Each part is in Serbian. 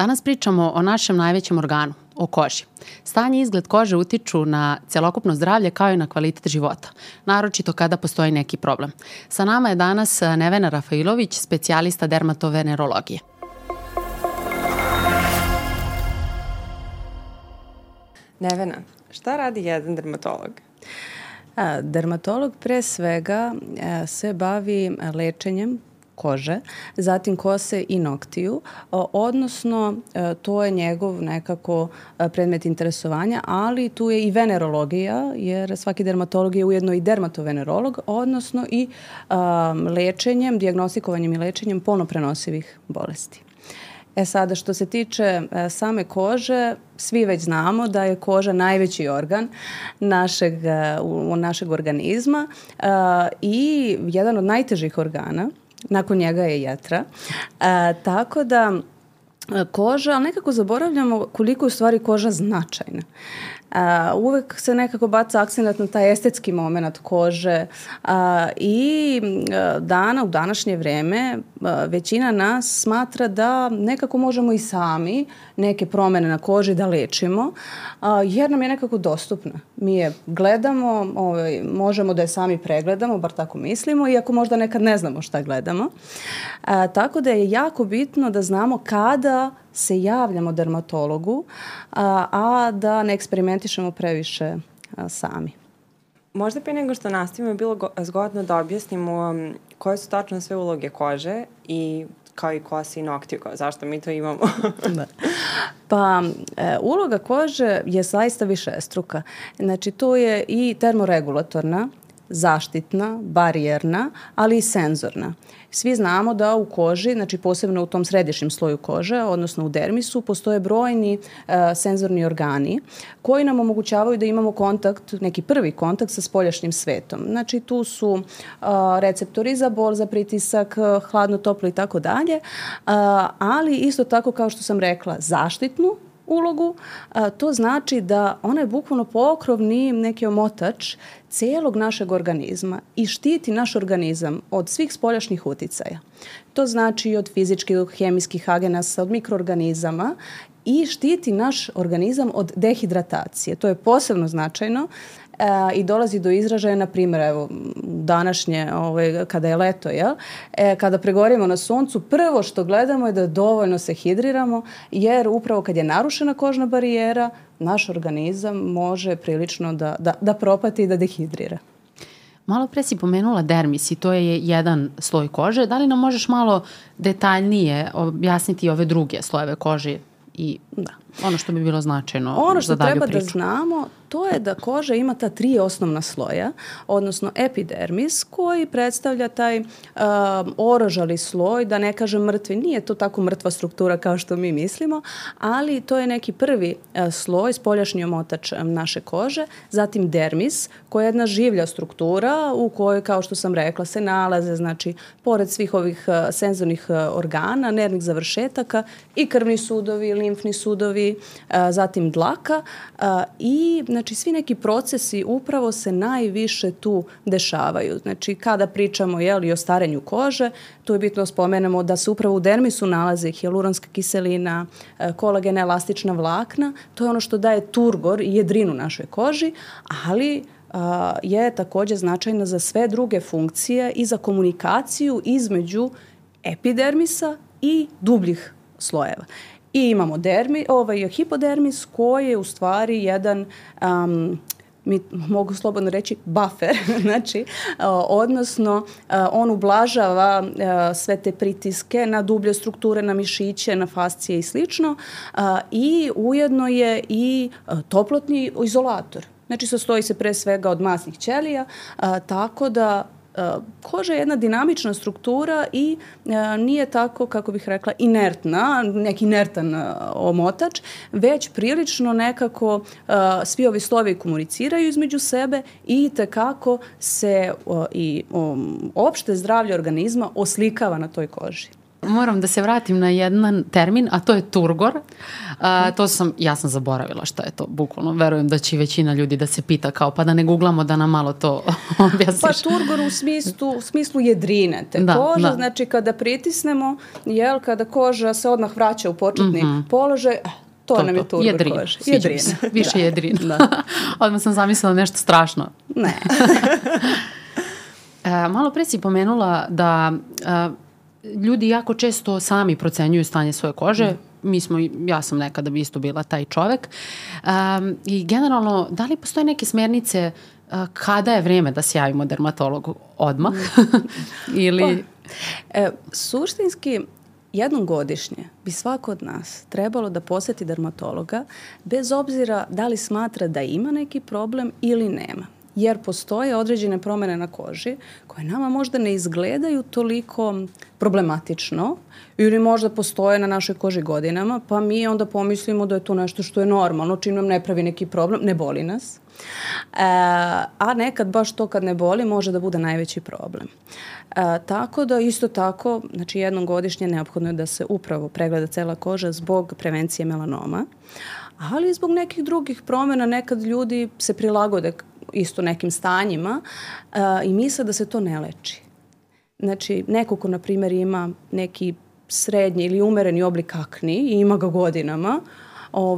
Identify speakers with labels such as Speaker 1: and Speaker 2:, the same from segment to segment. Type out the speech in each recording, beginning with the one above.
Speaker 1: Danas pričamo o našem najvećem organu, o koži. Stanje i izgled kože utiču na celokupno zdravlje kao i na kvalitet života, naročito kada postoji neki problem. Sa nama je danas Nevena Rafailović, specijalista dermatovenerologije.
Speaker 2: Nevena, šta radi jedan dermatolog?
Speaker 3: Dermatolog pre svega se bavi lečenjem kože, zatim kose i noktiju, odnosno e, to je njegov nekako e, predmet interesovanja, ali tu je i venerologija, jer svaki dermatolog je ujedno i dermatovenerolog, odnosno i lečenjem, diagnostikovanjem i lečenjem polnoprenosivih bolesti. E sada, što se tiče e, same kože, svi već znamo da je koža najveći organ našeg, e, u, našeg organizma e, i jedan od najtežih organa nakon njega je jetra. E, tako da e, koža, ali nekako zaboravljamo koliko je u stvari koža značajna. A, uvek se nekako baca akcenat na taj estetski moment kože a, i a, dana u današnje vreme a, većina nas smatra da nekako možemo i sami neke promene na koži da lečimo a, jer nam je nekako dostupna. Mi je gledamo, ovaj, možemo da je sami pregledamo, bar tako mislimo, iako možda nekad ne znamo šta gledamo. A, tako da je jako bitno da znamo kada se javljamo dermatologu, a, a da ne eksperimentišemo previše a, sami.
Speaker 2: Možda pre nego što nastavimo je bilo zgodno da objasnimo koje su tačno sve uloge kože i kao i kosi i noktiju, kao zašto mi to imamo. da.
Speaker 3: Pa, e, uloga kože je zaista više struka. Znači, to je i termoregulatorna, zaštitna, barijerna, ali i senzorna. Svi znamo da u koži, znači posebno u tom središnjem sloju kože, odnosno u dermisu, postoje brojni uh, senzorni organi koji nam omogućavaju da imamo kontakt, neki prvi kontakt sa spoljašnjim svetom. Znači tu su uh, receptori za bol, za pritisak, hladno, toplo i tako dalje, ali isto tako kao što sam rekla, zaštitnu, ulogu, a, to znači da ona je bukvalno pokrovni neki omotač celog našeg organizma i štiti naš organizam od svih spoljašnjih uticaja. To znači i od fizičkih, hemijskih agenasa, od mikroorganizama i štiti naš organizam od dehidratacije. To je posebno značajno e, i dolazi do izražaja, na primjer, evo, današnje, ovaj, kada je leto, jel? E, kada pregorimo na suncu, prvo što gledamo je da dovoljno se hidriramo, jer upravo kad je narušena kožna barijera, naš organizam može prilično da, da, da propati i da dehidrira.
Speaker 1: Malo pre si pomenula dermis i to je jedan sloj kože. Da li nam možeš malo detaljnije objasniti ove druge slojeve kože i da. Ono što bi bilo značajno
Speaker 3: ono što
Speaker 1: za dalju
Speaker 3: treba
Speaker 1: priču.
Speaker 3: da znamo to je da koža ima ta tri osnovna sloja, odnosno epidermis koji predstavlja taj um, orožali sloj, da ne kažem mrtvi, nije to tako mrtva struktura kao što mi mislimo, ali to je neki prvi uh, sloj, spoljašnji omotač um, naše kože, zatim dermis koja je jedna življa struktura u kojoj, kao što sam rekla, se nalaze, znači, pored svih ovih uh, senzornih uh, organa, nervnih završetaka i krvni sudovi, limfni sudovi, uh, zatim dlaka uh, i Znači, svi neki procesi upravo se najviše tu dešavaju. Znači, kada pričamo jeli, o starenju kože, tu je bitno da spomenemo da se upravo u dermisu nalaze hialuronska kiselina, e, kolagena, elastična vlakna. To je ono što daje turgor i jedrinu našoj koži, ali je takođe značajna za sve druge funkcije i za komunikaciju između epidermisa i dubljih slojeva. I imamo dermi, ovaj, hipodermis koji je u stvari jedan um, mi mogu slobodno reći buffer, znači, odnosno on ublažava sve te pritiske na dublje strukture, na mišiće, na fascije i slično i ujedno je i toplotni izolator. Znači, sastoji se pre svega od masnih ćelija, tako da koža je jedna dinamična struktura i nije tako, kako bih rekla, inertna, neki inertan omotač, već prilično nekako svi ovi slovi komuniciraju između sebe i tekako se i opšte zdravlje organizma oslikava na toj koži.
Speaker 1: Moram da se vratim na jedan termin, a to je turgor. A, to sam, ja sam zaboravila šta je to, bukvalno. Verujem da će većina ljudi da se pita kao, pa da ne googlamo da nam malo to objasniš.
Speaker 3: Pa turgor u smislu, u smislu jedrine te da, kože, da. znači kada pritisnemo, jel, kada koža se odmah vraća u početni mm -hmm. položaj, eh, to, to nam je turgor jedrin. kože.
Speaker 1: Jedrin. Više da. jedrin. Da. Odmah sam zamislila nešto strašno.
Speaker 3: Ne.
Speaker 1: e, malo pre si pomenula da e, ljudi jako često sami procenjuju stanje svoje kože. Mm. Mi smo, ja sam nekada bi isto bila taj čovek. Um, I generalno, da li postoje neke smernice uh, kada je vreme da se javimo dermatologu odmah? Mm. Ili...
Speaker 3: e, suštinski, jednom godišnje bi svako od nas trebalo da poseti dermatologa bez obzira da li smatra da ima neki problem ili nema jer postoje određene promene na koži koje nama možda ne izgledaju toliko problematično ili možda postoje na našoj koži godinama, pa mi onda pomislimo da je to nešto što je normalno, čim nam ne pravi neki problem, ne boli nas. E, a nekad baš to kad ne boli može da bude najveći problem. E, tako da isto tako, znači jednom godišnje neophodno je da se upravo pregleda cela koža zbog prevencije melanoma, ali zbog nekih drugih promena nekad ljudi se prilagode isto nekim stanjima uh, i misle da se to ne leči. Znači, neko ko, na primjer, ima neki srednji ili umereni oblik akni i ima ga godinama,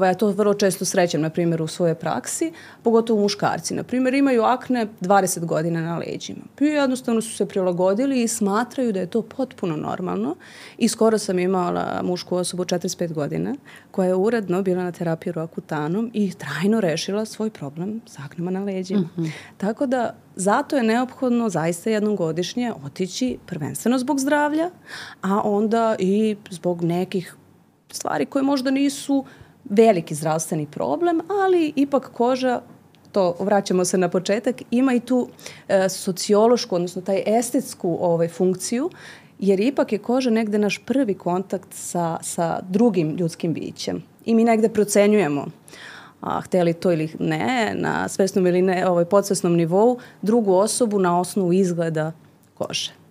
Speaker 3: ja to vrlo često srećem, na primjer, u svojoj praksi, pogotovo muškarci. Na primjer, imaju akne 20 godina na leđima. I jednostavno su se prilagodili i smatraju da je to potpuno normalno. I skoro sam imala mušku osobu 45 godina koja je uredno bila na terapiji roakutanom i trajno rešila svoj problem s aknama na leđima. Mm -hmm. Tako da zato je neophodno zaista jednom godišnje otići prvenstveno zbog zdravlja, a onda i zbog nekih stvari koje možda nisu veliki zdravstveni problem, ali ipak koža to vraćamo se na početak, ima i tu e, sociološku, odnosno taj estetsku ovaj, funkciju, jer ipak je koža negde naš prvi kontakt sa, sa drugim ljudskim bićem. I mi negde procenjujemo a, hteli to ili ne, na svesnom ili ne, ovaj, podsvesnom nivou, drugu osobu na osnovu izgleda kože.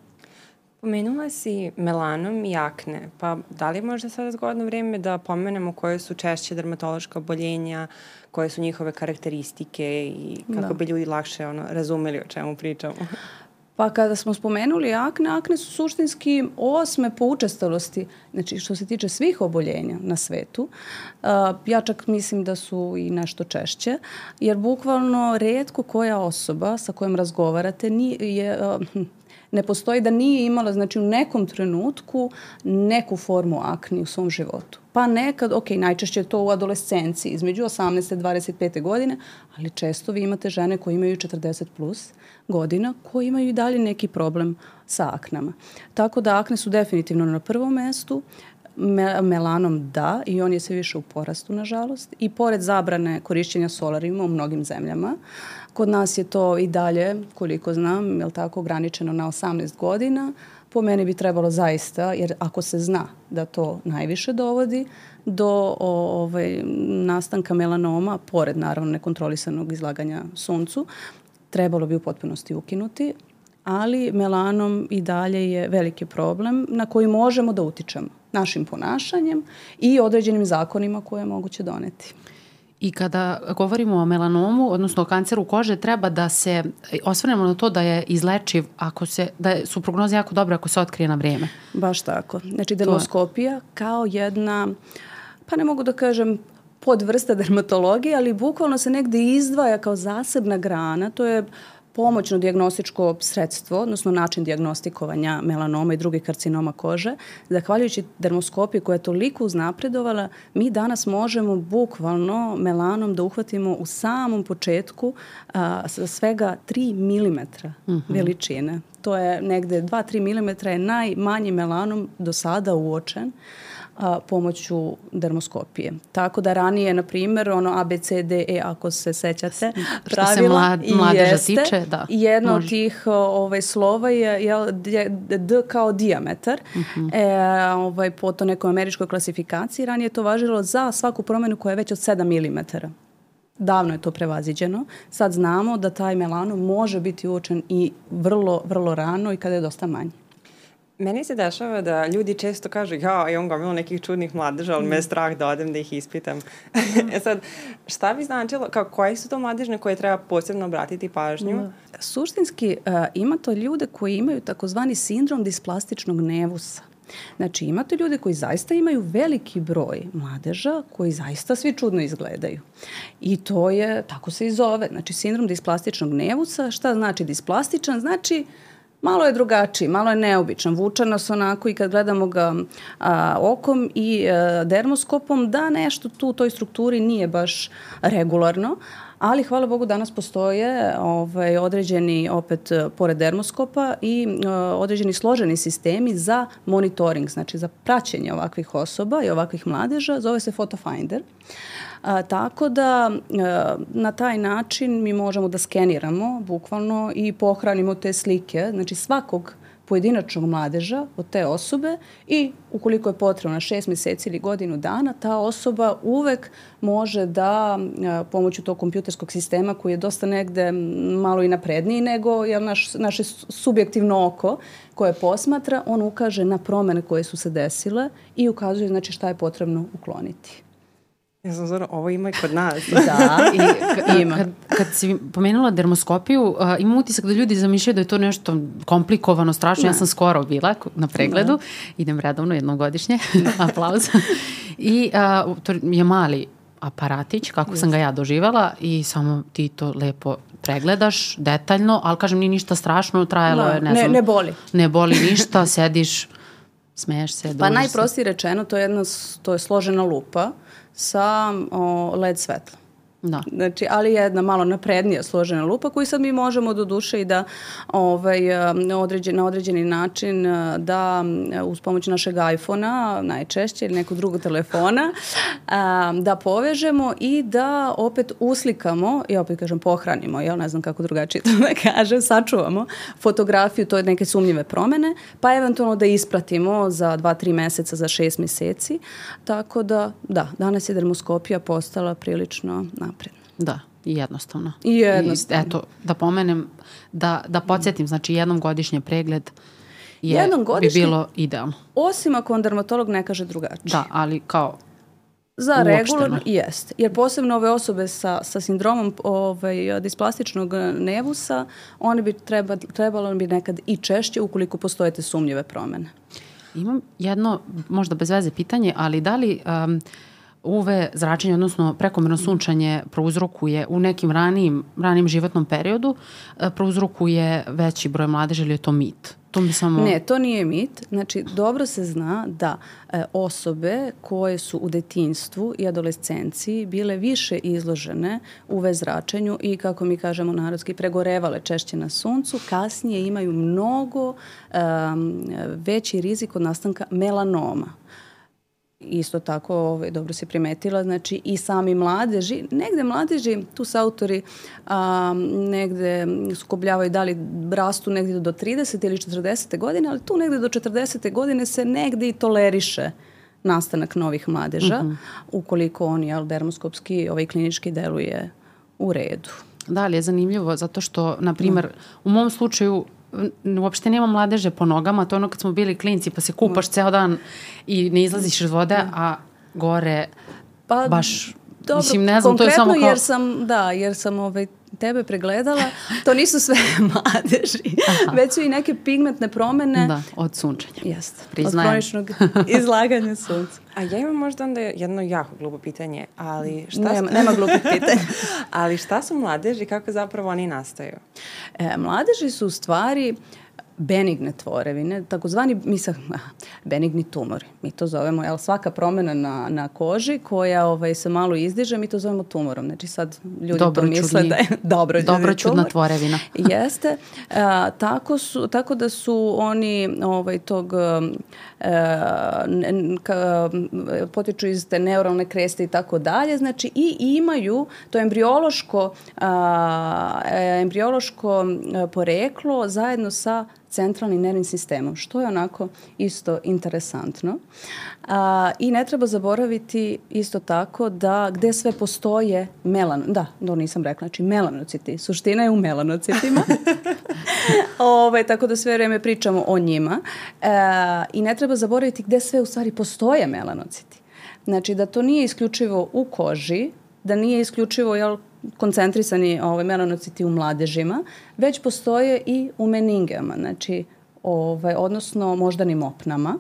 Speaker 2: Pomenula si melanom i akne, pa da li je možda sada zgodno vreme da pomenemo koje su češće dermatološka oboljenja, koje su njihove karakteristike i kako da. bi ljudi lakše ono, razumeli o čemu pričamo?
Speaker 3: Pa kada smo spomenuli akne, akne su suštinski osme po učestalosti, znači što se tiče svih oboljenja na svetu. Uh, ja čak mislim da su i nešto češće, jer bukvalno redko koja osoba sa kojom razgovarate nije, je, uh, ne postoji da nije imala znači u nekom trenutku neku formu akni u svom životu. Pa nekad, ok, najčešće je to u adolescenciji, između 18. i 25. godine, ali često vi imate žene koje imaju 40 plus godina, koje imaju i dalje neki problem sa aknama. Tako da akne su definitivno na prvom mestu, melanom da i on je sve više u porastu nažalost i pored zabrane korišćenja solarima u mnogim zemljama Kod nas je to i dalje, koliko znam, je li tako, ograničeno na 18 godina. Po meni bi trebalo zaista, jer ako se zna da to najviše dovodi do ovaj, nastanka melanoma, pored naravno nekontrolisanog izlaganja suncu, trebalo bi u potpunosti ukinuti, ali melanom i dalje je veliki problem na koji možemo da utičemo našim ponašanjem i određenim zakonima koje je moguće doneti.
Speaker 1: I kada govorimo o melanomu, odnosno o kanceru kože, treba da se osvrnemo na to da je izlečiv ako se, da su prognoze jako dobre ako se otkrije na vreme.
Speaker 3: Baš tako. Znači dermoskopija kao jedna, pa ne mogu da kažem podvrsta dermatologije, ali bukvalno se negde izdvaja kao zasebna grana. To je pomoćno diagnostičko sredstvo, odnosno način diagnostikovanja melanoma i drugih karcinoma kože. Zahvaljujući dermoskopiji koja je toliko uznapredovala, mi danas možemo bukvalno melanom da uhvatimo u samom početku a, sa svega 3 mm uh -huh. veličine. To je negde 2-3 mm je najmanji melanom do sada uočen. Uh, a, pomoću dermoskopije. Tako da ranije, na primjer, ono A, B, C, D, E, ako se sećate,
Speaker 1: pravila se mlad, mladeža jeste, tiče, da.
Speaker 3: Jedno može. od tih ovaj, slova je, je D kao diametar. Uh mhm. -huh. e, ovaj, po to nekoj američkoj klasifikaciji ranije to važilo za svaku promenu koja je već od 7 mm davno je to prevaziđeno. Sad znamo da taj melanom može biti uočen i vrlo, vrlo rano i kada je dosta manji.
Speaker 2: Meni se dešava da ljudi često kažu ja imam gomilu nekih čudnih mladeža, ali mm. me je strah da odem da ih ispitam. e sad, šta bi značilo, kao, koje su to mladežne koje treba posebno obratiti pažnju? Mm.
Speaker 3: Suštinski uh, ima to ljude koji imaju takozvani sindrom displastičnog nevusa. Znači imate ljude koji zaista imaju veliki broj mladeža koji zaista svi čudno izgledaju. I to je, tako se i zove, znači sindrom displastičnog nevusa. Šta znači displastičan? Znači malo je drugačiji, malo je neobičan. Vuča nas onako i kad gledamo ga a, okom i a, dermoskopom da nešto tu u toj strukturi nije baš regularno, ali hvala Bogu danas postoje ovaj, određeni, opet pored dermoskopa i uh, određeni složeni sistemi za monitoring, znači za praćenje ovakvih osoba i ovakvih mladeža, zove se Photofinder. A, tako da a, na taj način mi možemo da skeniramo bukvalno i pohranimo te slike, znači svakog pojedinačnog mladeža od te osobe i ukoliko je potrebno na šest meseci ili godinu dana, ta osoba uvek može da pomoću tog kompjuterskog sistema koji je dosta negde malo i napredniji nego je naš, naše subjektivno oko koje posmatra, on ukaže na promene koje su se desile i ukazuje znači šta je potrebno ukloniti.
Speaker 2: Ja sam zora, ovo ima i kod nas.
Speaker 1: da, i ima. Kad, kad si pomenula dermoskopiju, uh, imam utisak da ljudi zamišljaju da je to nešto komplikovano, strašno. Ne. Ja sam skoro bila na pregledu, da. idem redovno jednom godišnje, aplauz. I uh, to je mali aparatić, kako sam ga ja doživala i samo ti to lepo pregledaš detaljno, ali kažem nije ništa strašno, trajalo da, je, ne, ne znam.
Speaker 3: Ne boli.
Speaker 1: Ne boli ništa, sediš, smeješ se,
Speaker 3: Pa najprostije rečeno, to je, jedna, to je složena lupa sa o, LED svetla. Da. Znači, ali jedna malo naprednija složena lupa koju sad mi možemo do duše i da ovaj, određen, na određeni način da uz pomoć našeg iPhona najčešće ili nekog drugog telefona da povežemo i da opet uslikamo i opet kažem pohranimo, ja ne znam kako drugačije to da kažem, sačuvamo fotografiju, to je neke sumnjive promene, pa eventualno da ispratimo za 2-3 meseca, za 6 meseci. Tako da, da, danas je dermoskopija postala prilično napredna.
Speaker 1: Da, i jednostavno.
Speaker 3: I jednostavno.
Speaker 1: I, eto, da pomenem, da, da podsjetim, znači jednom godišnje pregled je, jednom godišnje, bi bilo idealno.
Speaker 3: Osim ako vam dermatolog ne kaže drugačije.
Speaker 1: Da, ali kao
Speaker 3: Za regularno, jest. Jer posebno ove osobe sa, sa sindromom ovaj, displastičnog nevusa, one bi treba, trebalo bi nekad i češće ukoliko postojete sumnjive promene.
Speaker 1: Imam jedno, možda bez veze pitanje, ali da li um, UV zračenje, odnosno prekomerno sunčanje prouzrokuje u nekim ranijim, ranijim životnom periodu, e, prouzrokuje veći broj mladeža ili je to mit?
Speaker 3: To mi samo... Ne, to nije mit. Znači, dobro se zna da e, osobe koje su u detinstvu i adolescenciji bile više izložene UV zračenju i, kako mi kažemo narodski, pregorevale češće na suncu, kasnije imaju mnogo um, veći rizik od nastanka melanoma isto tako, ovaj, dobro se primetila, znači i sami mladeži, negde mladeži, tu su autori a, negde skobljavaju da li rastu negde do 30 ili 40. godine, ali tu negde do 40. godine se negde i toleriše nastanak novih mladeža, mm -hmm. ukoliko on, jel, dermoskopski, ovaj klinički deluje u redu.
Speaker 1: Da, ali je zanimljivo zato što, na primer, mm. u mom slučaju uopšte nema mladeže po nogama, to je ono kad smo bili klinci pa se kupaš mm. ceo dan i ne izlaziš iz vode, mm. a gore pa, baš Dobro, Mislim, ne znam, to je samo kao...
Speaker 3: jer sam, da, jer sam ovaj, tebe pregledala, to nisu sve mladeži, Aha. već su i neke pigmentne promene.
Speaker 1: Da, od sunčanja.
Speaker 3: Jeste, Priznajem. od kroničnog izlaganja sunca.
Speaker 2: A ja imam možda onda jedno jako glupo pitanje, ali šta
Speaker 3: nema, su... nema glupih pitanja.
Speaker 2: ali šta su mladeži, kako zapravo oni nastaju?
Speaker 3: E, mladeži su u stvari benigne tvorevine, takozvani misa, benigni tumori. Mi to zovemo, jel, svaka promena na, na koži koja ovaj, se malo izdiže, mi to zovemo tumorom. Znači sad ljudi dobro to misle da je dobro
Speaker 1: Dobročudna tvorevina.
Speaker 3: Jeste. A, tako, su, tako da su oni ovaj, tog potiču iz te neuralne kreste i tako dalje, znači i imaju to embriološko a, embriološko poreklo zajedno sa centralnim nervnim sistemom, što je onako isto interesantno. A, I ne treba zaboraviti isto tako da gde sve postoje melan, da, to nisam rekla, znači melanociti. Suština je u melanocitima. Ove, tako da sve vreme pričamo o njima. E, I ne treba zaboraviti gde sve u stvari postoje melanociti. Znači da to nije isključivo u koži, da nije isključivo jel, koncentrisani ovaj, melanociti u mladežima, već postoje i u meningama, znači, ovaj, odnosno moždanim opnama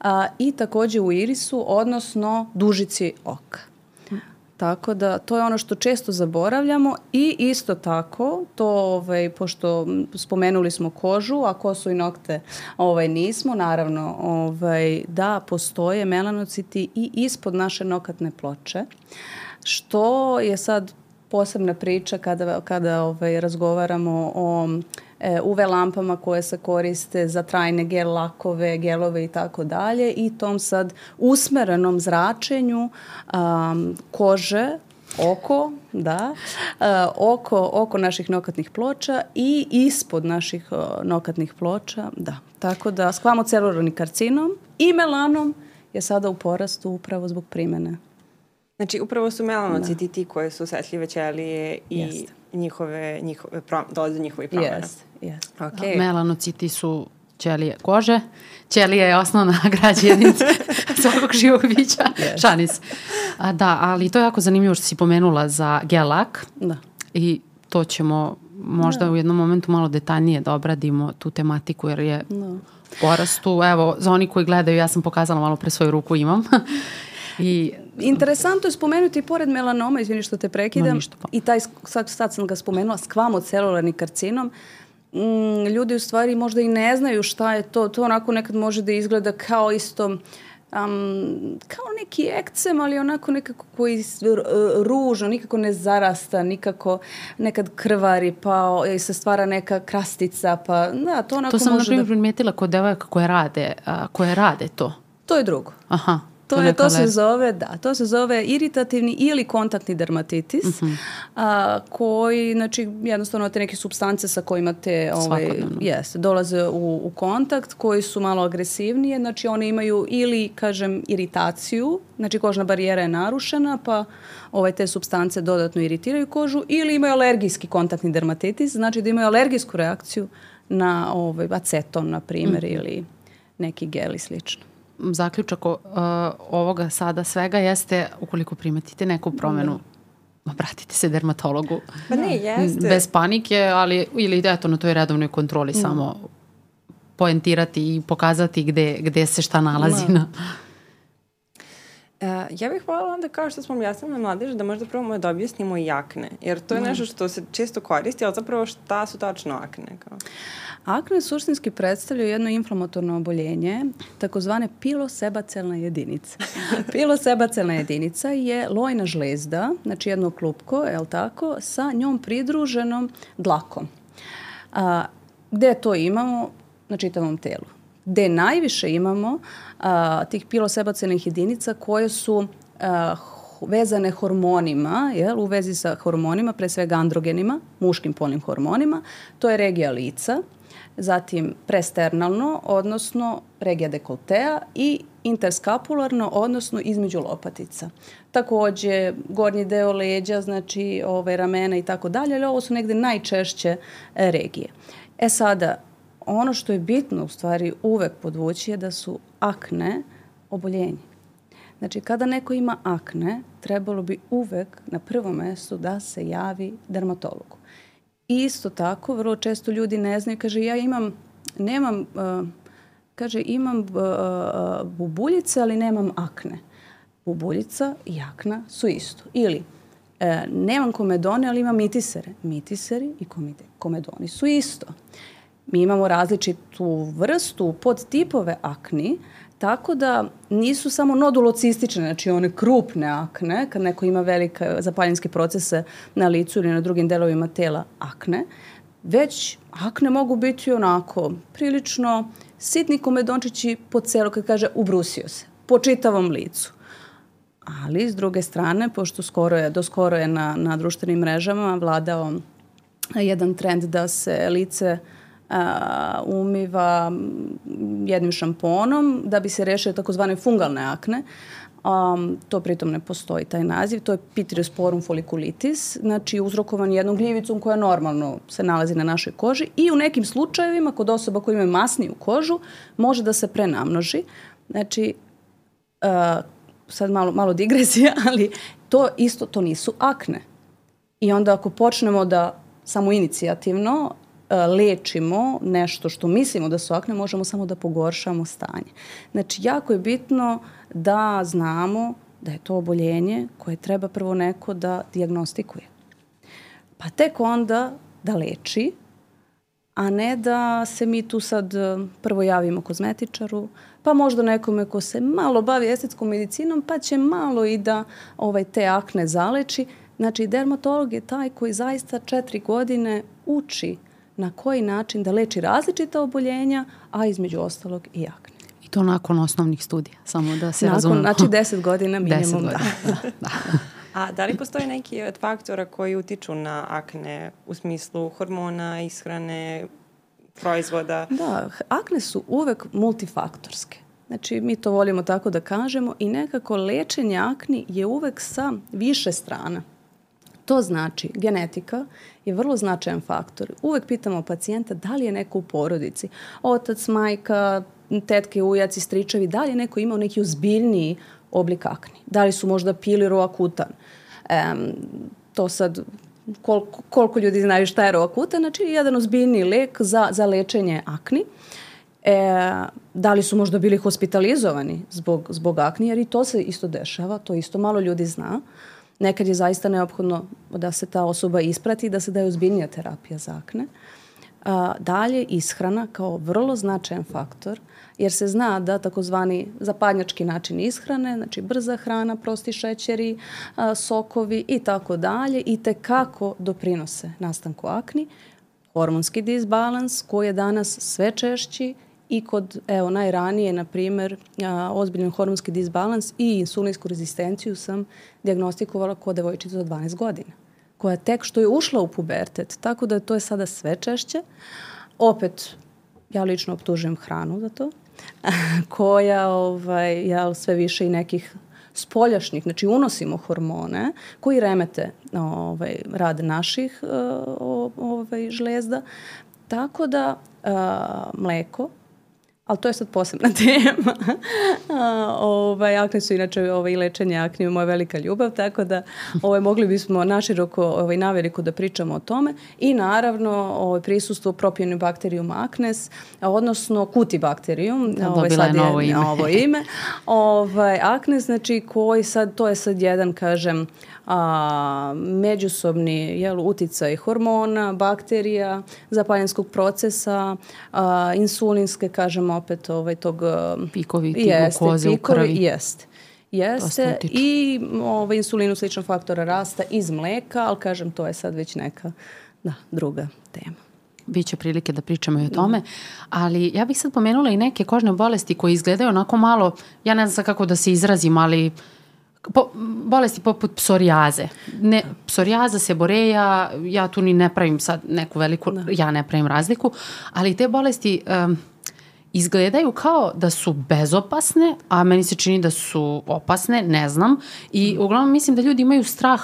Speaker 3: a, i takođe u irisu, odnosno dužici oka. Tako da to je ono što često zaboravljamo i isto tako to ovaj pošto spomenuli smo kožu, a kosu i nokte ovaj nismo, naravno ovaj da postoje melanociti i ispod naše nokatne ploče što je sad posebna priča kada, kada ovaj, razgovaramo o UV lampama koje se koriste za trajne gel lakove, gelove i tako dalje i tom sad usmerenom zračenju um, kože oko, da, uh, oko, oko naših nokatnih ploča i ispod naših uh, nokatnih ploča, da. Tako da skvamocelularni karcinom i melanom je sada u porastu upravo zbog primene
Speaker 2: Znači, upravo su melanociti da. ti koje su osetljive ćelije i Jeste. njihove, njihove prom, dolaze do njihovih promjena.
Speaker 3: Jeste, jeste.
Speaker 1: Okay. Melanociti su ćelije kože. Ćelija je osnovna građenica svakog živog bića. Yes. Šanis. A, da, ali to je jako zanimljivo što si pomenula za gelak.
Speaker 3: Da.
Speaker 1: I to ćemo možda da. u jednom momentu malo detaljnije da obradimo tu tematiku jer je da. porastu. Evo, za oni koji gledaju, ja sam pokazala malo pre svoju ruku imam.
Speaker 3: I Interesantno je spomenuti pored melanoma, izvini što te prekidam, no, pa. i taj, sad, sad sam ga spomenula, skvamocelularni karcinom, mm, ljudi u stvari možda i ne znaju šta je to. To onako nekad može da izgleda kao isto um, kao neki ekcem, ali onako nekako koji ružno, nikako ne zarasta, nikako nekad krvari, pa se stvara neka krastica, pa da, to onako
Speaker 1: može da... To sam, na primjer,
Speaker 3: da...
Speaker 1: primetila kod devojaka koje rade, a, koje rade to.
Speaker 3: To je drugo.
Speaker 1: Aha.
Speaker 3: To, je, to se zove, da, to se zove iritativni ili kontaktni dermatitis, uh mhm. -huh. a, koji, znači, jednostavno te neke substance sa kojima te ovaj, yes, dolaze u, u kontakt, koji su malo agresivnije, znači one imaju ili, kažem, iritaciju, znači kožna barijera je narušena, pa ovaj, te substance dodatno iritiraju kožu, ili imaju alergijski kontaktni dermatitis, znači da imaju alergijsku reakciju na ovaj, aceton, na primjer. -huh. ili neki gel i slično
Speaker 1: zaključak uh, ovoga sada svega jeste ukoliko primetite neku promenu da. obratite se dermatologu.
Speaker 2: Pa ne, jeste.
Speaker 1: Bez panike, ali ili eto na toj redovnoj kontroli mm. samo poentirati i pokazati gde, gde se šta nalazi da. na...
Speaker 2: Uh, ja bih voljela onda kao što smo objasnili na mladeže da možda probamo da objasnimo i akne, jer to je nešto što se često koristi, ali zapravo šta su tačno akne? Kao?
Speaker 3: Akne suštinski predstavljaju jedno inflamatorno oboljenje, takozvane pilosebacelna jedinica. pilosebacelna jedinica je lojna žlezda, znači jedno klupko, je li tako, sa njom pridruženom dlakom. A, gde to imamo? Na čitavom telu. Gde najviše imamo a, tih pilosebacelnih jedinica koje su a, vezane hormonima, jel, u vezi sa hormonima, pre svega androgenima, muškim polnim hormonima, to je regija lica, zatim presternalno, odnosno regija dekoltea i interskapularno, odnosno između lopatica. Takođe, gornji deo leđa, znači ove, ramena i tako dalje, ali ovo su negde najčešće e, regije. E sada, ono što je bitno u stvari uvek podvući je da su akne oboljenje. Znači, kada neko ima akne, trebalo bi uvek na prvom mestu da se javi dermatologu. Isto tako, vrlo često ljudi ne znaju, kaže ja imam, nemam, uh, kaže imam uh, bubuljice, ali nemam akne. Bubuljica i akna su isto. Ili nemam komedone, ali imam mitisere. Mitiseri i komedoni su isto. Mi imamo različitu vrstu podtipove akni, Tako da nisu samo nodulocistične, znači one krupne akne, kad neko ima velike zapaljenske procese na licu ili na drugim delovima tela akne, već akne mogu biti onako prilično sitni komedončići po celo, kad kaže ubrusio se, po čitavom licu. Ali, s druge strane, pošto skoro je, do skoro je na, na društvenim mrežama vladao jedan trend da se lice uh, a, umiva jednim šamponom da bi se rešile takozvane fungalne akne. Um, to pritom ne postoji taj naziv, to je Pityrosporum folliculitis, znači uzrokovan jednom gljivicom koja normalno se nalazi na našoj koži i u nekim slučajevima kod osoba koji imaju masniju kožu može da se prenamnoži. Znači, uh, sad malo, malo digresija, ali to isto, to nisu akne. I onda ako počnemo da samo inicijativno uh, lečimo nešto što mislimo da su akne, možemo samo da pogoršamo stanje. Znači, jako je bitno da znamo da je to oboljenje koje treba prvo neko da diagnostikuje. Pa tek onda da leči, a ne da se mi tu sad e, prvo javimo kozmetičaru, pa možda nekome ko se malo bavi estetskom medicinom, pa će malo i da ovaj, te akne zaleči. Znači, dermatolog je taj koji zaista četiri godine uči na koji način da leči različita oboljenja, a između ostalog i akne.
Speaker 1: I to nakon osnovnih studija, samo da se
Speaker 3: nakon,
Speaker 1: razumemo.
Speaker 3: Znači, deset godina minimum. Deset godina, da. da. da.
Speaker 2: A da li postoje neki od faktora koji utiču na akne u smislu hormona, ishrane, proizvoda?
Speaker 3: Da, akne su uvek multifaktorske. Znači, mi to volimo tako da kažemo i nekako lečenje akni je uvek sa više strana. To znači, genetika je vrlo značajan faktor. Uvek pitamo pacijenta da li je neko u porodici, otac, majka, tetke, ujaci, stričevi, da li je neko imao neki uzbiljniji oblik akni. Da li su možda pili roakutan. Um, to sad koliko, koliko ljudi znaju šta je roakutan, znači jedan ozbiljni lek za, za lečenje akni. E, da li su možda bili hospitalizovani zbog, zbog akni, jer i to se isto dešava, to isto malo ljudi zna. Nekad je zaista neophodno da se ta osoba isprati i da se daje ozbiljnija terapija za akne. A, dalje, ishrana kao vrlo značajan faktor jer se zna da takozvani zapadnjački način ishrane, znači brza hrana, prosti šećeri, a, sokovi i tako dalje i te kako doprinose nastanku akni. Hormonski disbalans koji je danas sve češći i kod, evo, najranije, na primer, ozbiljan hormonski disbalans i insulinsku rezistenciju sam diagnostikovala kod devojčica od 12 godina, koja tek što je ušla u pubertet, tako da to je sada sve češće. Opet, ja lično optužujem hranu za to, koja ovaj, ja, sve više i nekih spoljašnjih, znači unosimo hormone koji remete ovaj, rad naših ovaj, žlezda, tako da a, mleko, ali to je sad posebna tema. A, ovaj, akne su inače ovaj, lečenje akne moja velika ljubav, tako da ovaj, mogli bismo naširoko ovaj, naveliko da pričamo o tome i naravno ovaj, prisustvo propijenu bakterijum aknes, odnosno kuti bakterijum,
Speaker 1: da, ovaj, sad je novo ime.
Speaker 3: Novo ime. ovaj, aknes, znači koji sad, to je sad jedan, kažem, a, međusobni jel, uticaj hormona, bakterija, zapaljenskog procesa, a, insulinske, kažemo opet, ovaj, tog...
Speaker 1: Pikovi, ti jeste, glukoze pikovi, u krvi.
Speaker 3: Jeste. Jeste i ovaj, insulinu sličnog faktora rasta iz mleka, ali kažem, to je sad već neka da, druga tema.
Speaker 1: Biće prilike da pričamo i o tome, ali ja bih sad pomenula i neke kožne bolesti koje izgledaju onako malo, ja ne znam kako da se izrazim, ali uh, po, bolesti poput psorijaze. Ne, psorijaza, seboreja, ja tu ni ne pravim sad neku veliku, da. ja ne pravim razliku, ali te bolesti um, izgledaju kao da su bezopasne, a meni se čini da su opasne, ne znam. I mm. uglavnom mislim da ljudi imaju strah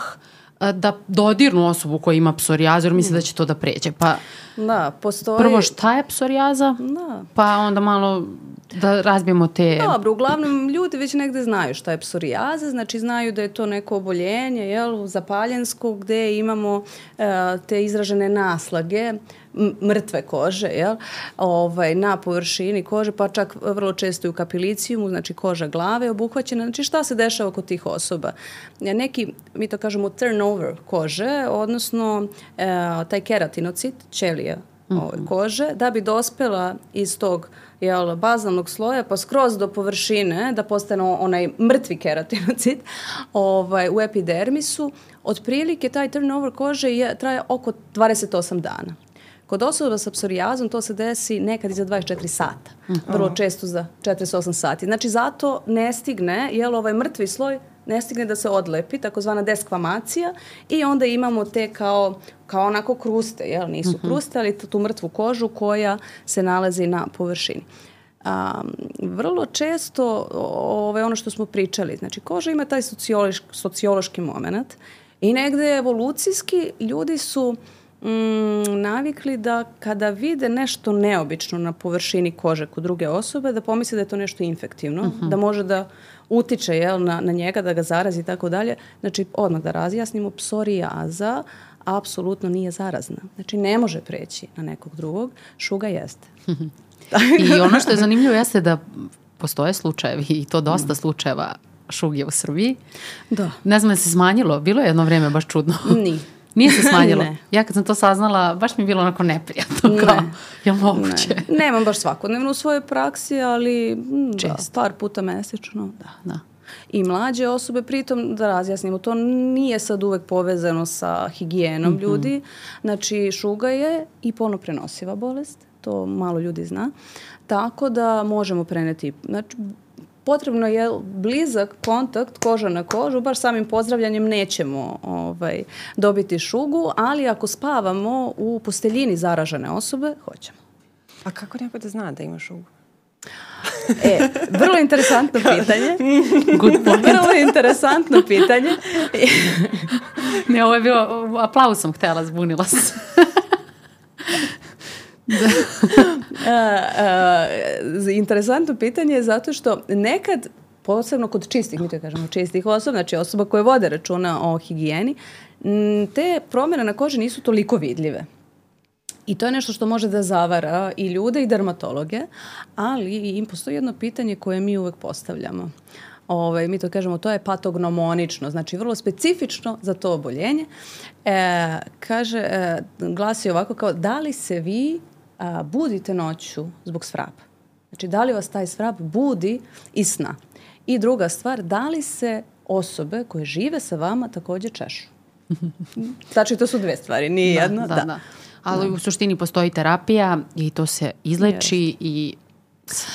Speaker 1: da dodirnu osobu koja ima psorijazu jer misle da će to da pređe. Pa
Speaker 3: da, postoji...
Speaker 1: Prvo šta je psorijaza? Da. Pa onda malo da razbijemo te...
Speaker 3: Dobro, uglavnom ljudi već negde znaju šta je psorijaza, znači znaju da je to neko oboljenje, jel, zapaljensko, gde imamo uh, te izražene naslage, mrtve kože, jel, ovaj, na površini kože, pa čak vrlo često i u kapilicijumu, znači koža glave obuhvaćena. Znači šta se dešava kod tih osoba? Neki, mi to kažemo turnover kože, odnosno e, taj keratinocit, ćelija mm -hmm. kože, da bi dospela iz tog jel, bazalnog sloja pa skroz do površine da postane onaj mrtvi keratinocit ovaj, u epidermisu, otprilike taj turnover kože je, traje oko 28 dana. Kod osoba sa psorijazom to se desi nekad i za 24 sata. -huh. Vrlo često za 48 sati. Znači zato ne stigne, jel ovaj mrtvi sloj ne stigne da se odlepi, takozvana deskvamacija i onda imamo te kao, kao onako kruste, jel? Nisu uh -huh. kruste, ali tu mrtvu kožu koja se nalazi na površini. A, vrlo često ove, ono što smo pričali, znači koža ima taj sociološki, sociološki moment i negde evolucijski ljudi su mm, navikli da kada vide nešto neobično na površini kože kod druge osobe, da pomisle da je to nešto infektivno, uh mhm. -huh. da može da utiče jel, na, na njega, da ga zarazi i tako dalje. Znači, odmah da razjasnimo, psorijaza apsolutno nije zarazna. Znači, ne može preći na nekog drugog, šuga jeste.
Speaker 1: I ono što je zanimljivo jeste da postoje slučajevi i to dosta slučajeva šuge u Srbiji.
Speaker 3: Da.
Speaker 1: Ne znam da se smanjilo, bilo je jedno vreme baš čudno.
Speaker 3: Ni.
Speaker 1: Nije se smanjilo. ne. Ja kad sam to saznala, baš mi je bilo onako neprijatno. Ne. Kao, je moguće?
Speaker 3: Ne. Nemam baš svakodnevno u svojoj praksi, ali da, par puta mesečno. Da.
Speaker 1: da.
Speaker 3: I mlađe osobe, pritom da razjasnimo, to nije sad uvek povezano sa higijenom mm -hmm. ljudi. Znači, šuga je i polno prenosiva bolest, to malo ljudi zna. Tako da možemo preneti, znači, potrebno je blizak kontakt koža na kožu, baš samim pozdravljanjem nećemo ovaj, dobiti šugu, ali ako spavamo u posteljini zaražene osobe, hoćemo.
Speaker 2: A kako neko da zna da ima šugu?
Speaker 3: E, vrlo interesantno pitanje. Good point. Vrlo interesantno pitanje.
Speaker 1: ne, ovo je bilo, aplauz sam htjela, zbunila se.
Speaker 3: Da. uh, interesantno pitanje je zato što nekad posebno kod čistih, mi to kažemo čistih osoba, znači osoba koje vode računa o higijeni, te promjene na koži nisu toliko vidljive. I to je nešto što može da zavara i ljude i dermatologe, ali im postoji jedno pitanje koje mi uvek postavljamo. Ove, ovaj, mi to kažemo, to je patognomonično, znači vrlo specifično za to oboljenje. E, kaže, e, glasi ovako kao, da li se vi a, budite noću zbog svraba? Znači, da li vas taj svrab budi iz sna? I druga stvar, da li se osobe koje žive sa vama takođe češu? Znači, to su dve stvari, nije da, jedna.
Speaker 1: Da, da. da. Ali da. u suštini postoji terapija i to se izleči yes. i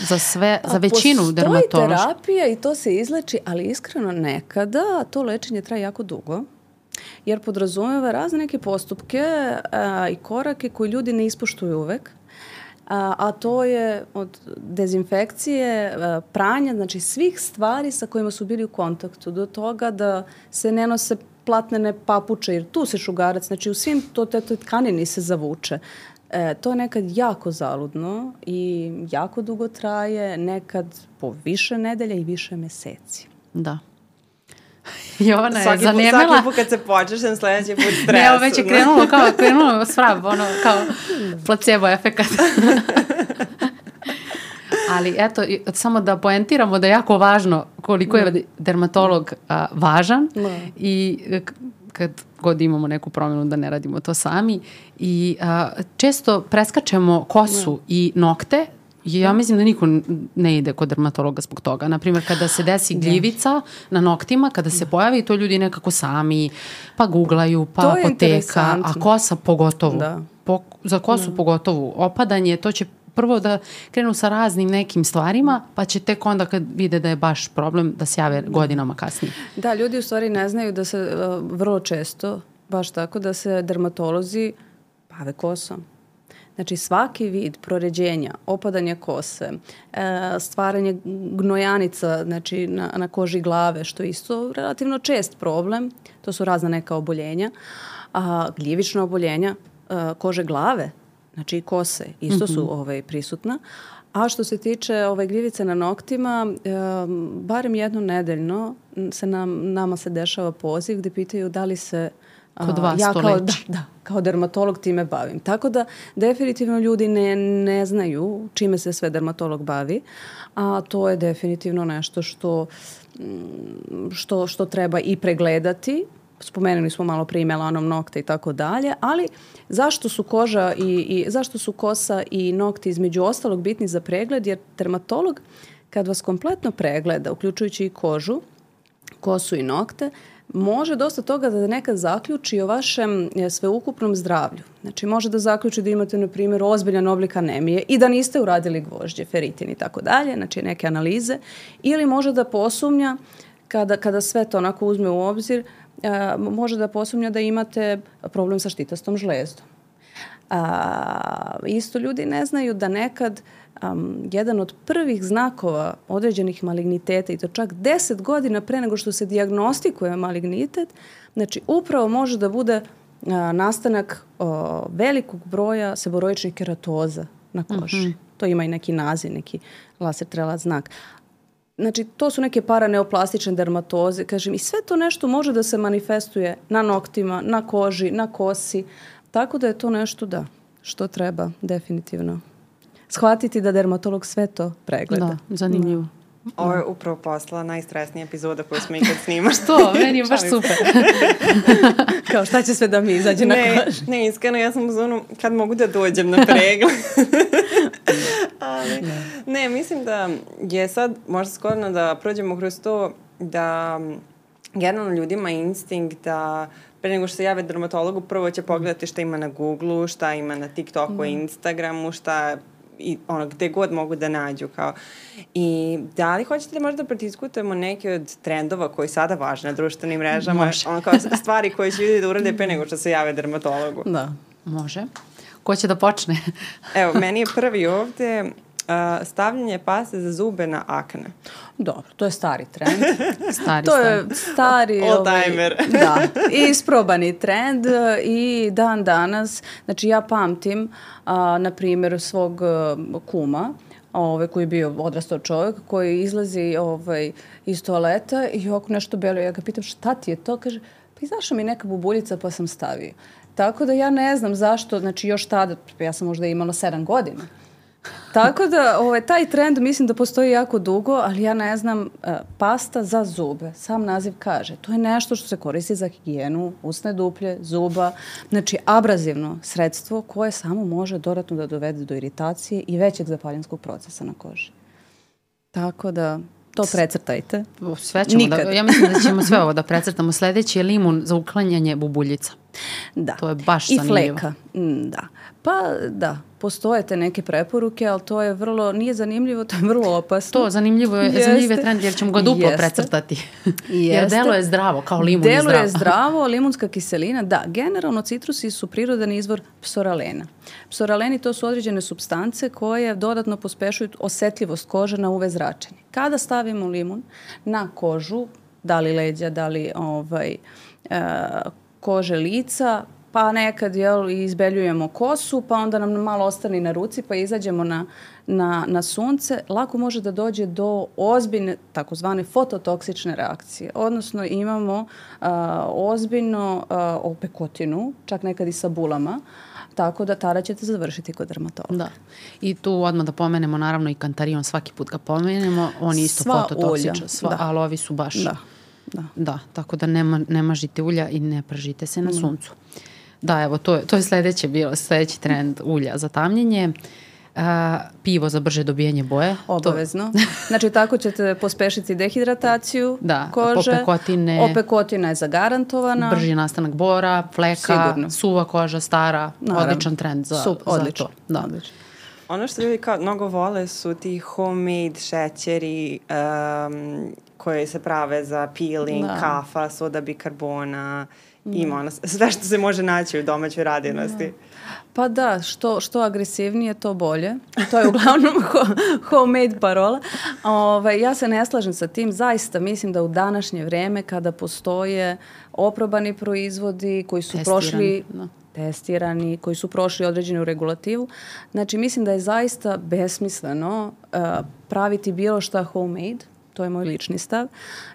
Speaker 1: za sve, za većinu dermatološka.
Speaker 3: Postoji terapija i to se izleči, ali iskreno nekada to lečenje traje jako dugo jer podrazumeva razne neke postupke a, i korake koje ljudi ne ispoštuju uvek. A, a to je od dezinfekcije, a, pranja, znači svih stvari sa kojima su bili u kontaktu, do toga da se ne nose platnene papuče, jer tu se šugarac, znači u svim to, te, to tkanini se zavuče. E, to je nekad jako zaludno i jako dugo traje, nekad po više nedelja i više meseci.
Speaker 1: Da. Jovana je svaki zanemela.
Speaker 2: Svaki put kad se počeš, na sledeći put stres.
Speaker 1: Ne, ovo već je krenulo kao, krenulo svrab, ono, kao placebo efekat. Ali eto, samo da poentiramo da je jako važno koliko je da. dermatolog a, važan
Speaker 3: da.
Speaker 1: i kad god imamo neku promjenu da ne radimo to sami i a, često preskačemo kosu da. i nokte Ja da. mislim da niko ne ide kod dermatologa zbog toga. Naprimer, kada se desi da. gljivica na noktima, kada se pojavi, to ljudi nekako sami pa googlaju, pa apoteka, a kosa pogotovo. Da. Po, za kosu da. pogotovo. Opadanje, to će prvo da krenu sa raznim nekim stvarima, pa će tek onda kad vide da je baš problem da se jave godinama kasnije.
Speaker 3: Da, ljudi u stvari ne znaju da se uh, vrlo često, baš tako, da se dermatolozi bave kosom. Znači svaki vid proređenja, opadanja kose, e, stvaranje gnojanica znači na, na koži glave, što je isto relativno čest problem, to su razna neka oboljenja, a gljivična oboljenja e, kože glave, znači i kose, isto su mm -hmm. ovaj, prisutna. A što se tiče ovaj, gljivice na noktima, e, barem jedno nedeljno se nam, nama se dešava poziv gde pitaju da li se
Speaker 1: Kod vas
Speaker 3: ja
Speaker 1: to
Speaker 3: kao,
Speaker 1: leči.
Speaker 3: Da, da, kao dermatolog time bavim. Tako da definitivno ljudi ne, ne znaju čime se sve dermatolog bavi, a to je definitivno nešto što, mm, što, što treba i pregledati, spomenuli smo malo pre i melanom nokta i tako dalje, ali zašto su koža i, i zašto su kosa i nokti između ostalog bitni za pregled, jer dermatolog kad vas kompletno pregleda, uključujući i kožu, kosu i nokte, može dosta toga da nekad zaključi o vašem e, sveukupnom zdravlju. Znači može da zaključi da imate, na primjer, ozbiljan oblik anemije i da niste uradili gvožđe, feritin i tako dalje, znači neke analize, ili može da posumnja kada, kada sve to onako uzme u obzir, a, e, može da posumnja da imate problem sa štitastom žlezdom. A, isto ljudi ne znaju da nekad um, jedan od prvih znakova određenih maligniteta i to čak 10 godina pre nego što se diagnostikuje malignitet, znači upravo može da bude a, nastanak a, velikog broja seboroičnih keratoza na koži. Mm -hmm. To ima i neki naziv, neki laser trelat znak. Znači, to su neke paraneoplastične dermatoze, kažem, i sve to nešto može da se manifestuje na noktima, na koži, na kosi, tako da je to nešto, da, što treba definitivno shvatiti da dermatolog sve to pregleda.
Speaker 1: Da, zanimljivo.
Speaker 2: Ovo je upravo posla najstresnija epizoda koju smo ikad snimali.
Speaker 1: Što? Meni je baš super.
Speaker 3: Kao šta će sve da mi izađe na koži?
Speaker 2: Ne, iskreno, ja sam u zonu kad mogu da dođem na pregled. Ali, ne. ne, mislim da je sad možda skorno da prođemo kroz to da generalno ljudima instinkt da pre nego što se jave dermatologu, prvo će pogledati šta ima na Google-u, šta ima na TikToku, mm. Instagramu, šta i ono, gde god mogu da nađu kao. I da li hoćete da možda prediskutujemo neke od trendova koji sada važne na društvenim mrežama, Može. ono kao stvari koje će ljudi da urade pre nego što se jave dermatologu?
Speaker 1: Da. Može. Ko će da počne?
Speaker 2: Evo, meni je prvi ovde stavljanje paste za zube na akne.
Speaker 3: Dobro, to je stari trend.
Speaker 1: stari,
Speaker 3: to je stari...
Speaker 2: All ovaj, timer.
Speaker 3: da, isprobani trend i dan danas, znači ja pamtim, uh, na primjer, svog uh, kuma, ovaj, koji je bio odrastao čovjek, koji izlazi ovaj, iz toaleta i oko nešto belo. Ja ga pitam šta ti je to? Kaže, pa izašla mi neka bubuljica pa sam stavio. Tako da ja ne znam zašto, znači još tada, ja sam možda imala sedam godina. Tako da ovaj, taj trend mislim da postoji jako dugo, ali ja ne znam, uh, pasta za zube, sam naziv kaže, to je nešto što se koristi za higijenu, usne duplje, zuba, znači abrazivno sredstvo koje samo može dodatno da dovede do iritacije i većeg zapaljenskog procesa na koži. Tako da To precrtajte.
Speaker 1: Sve ćemo da, ja mislim da ćemo sve ovo da precrtamo. Sledeći je limun za uklanjanje bubuljica.
Speaker 3: Da.
Speaker 1: To je baš
Speaker 3: I
Speaker 1: zanimljivo.
Speaker 3: I fleka. Mm, da. Pa da, postoje te neke preporuke, ali to je vrlo, nije zanimljivo, to je vrlo opasno.
Speaker 1: To, zanimljivo je, Jeste. zanimljiv je trend jer ćemo ga duplo Jeste. precrtati. jer delo je zdravo, kao limun
Speaker 3: delo
Speaker 1: je zdravo.
Speaker 3: Delo je zdravo, limunska kiselina, da, generalno citrusi su prirodan izvor psoralena. Psoraleni to su određene substance koje dodatno pospešuju osetljivost kože na UV zračenje. Kada stavimo limun na kožu, da li leđa, da li ovaj, uh, kože lica, pa nekad jel, izbeljujemo kosu, pa onda nam malo ostane na ruci, pa izađemo na, na, na sunce, lako može da dođe do ozbiljne, takozvane fototoksične reakcije. Odnosno imamo a, ozbiljno a, opekotinu, čak nekad i sa bulama, tako da tada ćete završiti kod dermatologa.
Speaker 1: Da. I tu odmah da pomenemo naravno i kantarion, svaki put ga pomenemo, on je isto
Speaker 3: Sva
Speaker 1: fototoksičan, sva, da. ali ovi su baš...
Speaker 3: Da.
Speaker 1: Da. da, tako da nema, ne mažite ulja i ne pržite se na suncu. Da, evo, to je, to je sledeće bilo, sledeći trend ulja za tamljenje. Uh, pivo za brže dobijanje boje.
Speaker 3: Obavezno. To... znači tako ćete pospešiti dehidrataciju
Speaker 1: da,
Speaker 3: kože.
Speaker 1: Opekotine.
Speaker 3: Opekotina je zagarantovana.
Speaker 1: Brži nastanak bora, fleka, Sigurno. suva koža, stara. Naravno. Odličan trend za, Sup, odlično, za to. Da. Odlično.
Speaker 2: Ono što ljudi kao mnogo vole su ti homemade šećeri um, koje se prave za peeling, da. kafa, soda bikarbona, mm. Ima ono, sve što se može naći u domaćoj radinosti. Da.
Speaker 3: Pa da, što, što agresivnije, to bolje. To je uglavnom homemade parola. Ove, ovaj, ja se ne slažem sa tim. Zaista mislim da u današnje vreme kada postoje oprobani proizvodi koji su Testirani, prošli da testirani, koji su prošli određenu regulativu. Znači, mislim da je zaista besmisleno uh, praviti bilo šta homemade, to je moj lični stav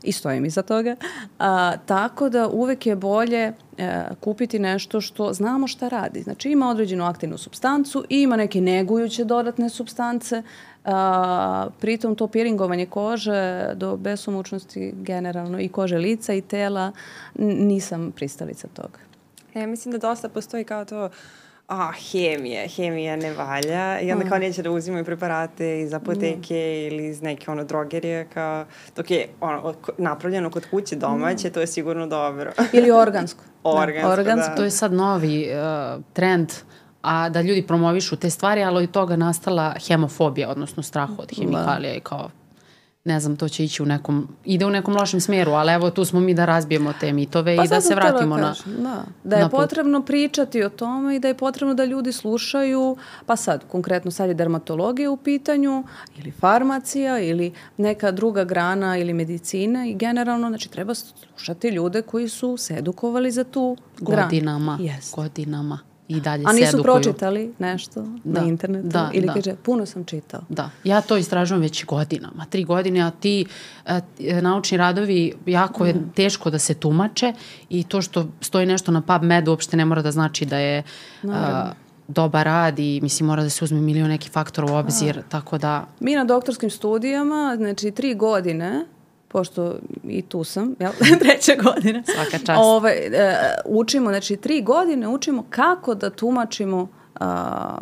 Speaker 3: i stojim iza toga. A, tako da uvek je bolje e, kupiti nešto što znamo šta radi. Znači ima određenu aktivnu substancu i ima neke negujuće dodatne substance, a, pritom to piringovanje kože do besomučnosti generalno i kože lica i tela nisam pristalica toga.
Speaker 2: Ja mislim da dosta postoji kao to uh, a, hemija, hemija ne valja i onda mm. kao neće da uzimaju preparate iz apoteke mm. ili iz neke ono drogerije kao, dok je ono, napravljeno kod kuće domaće, mm. to je sigurno dobro.
Speaker 3: ili organsko.
Speaker 2: organsko, da. organsko,
Speaker 1: da. To je sad novi uh, trend a da ljudi promovišu te stvari, ali od toga nastala hemofobija, odnosno strah od hemikalija da. i kao ne znam, to će ići u nekom, ide u nekom lošem smjeru, ali evo tu smo mi da razbijemo te mitove
Speaker 3: pa
Speaker 1: i da se vratimo na
Speaker 3: da. da je na potrebno pričati o tome i da je potrebno da ljudi slušaju, pa sad, konkretno sad je dermatologija u pitanju ili farmacija ili neka druga grana ili medicina i generalno, znači treba slušati ljude koji su se edukovali za tu
Speaker 1: granu. Godinama, yes. godinama i dalje
Speaker 3: A nisu
Speaker 1: edukuju.
Speaker 3: pročitali nešto da, na internetu? Da, Ili da. kaže, puno sam čitao.
Speaker 1: Da, ja to istražujem već godinama. Tri godine, a ti a, e, naučni radovi jako je mm. teško da se tumače i to što stoji nešto na PubMed uopšte ne mora da znači da je a, dobar rad i mislim mora da se uzme milion neki faktor u obzir, a. tako da...
Speaker 3: Mi na doktorskim studijama, znači tri godine pošto i tu sam, jel, treća godina.
Speaker 1: Svaka čast.
Speaker 3: Ove, e, učimo, znači tri godine učimo kako da tumačimo a,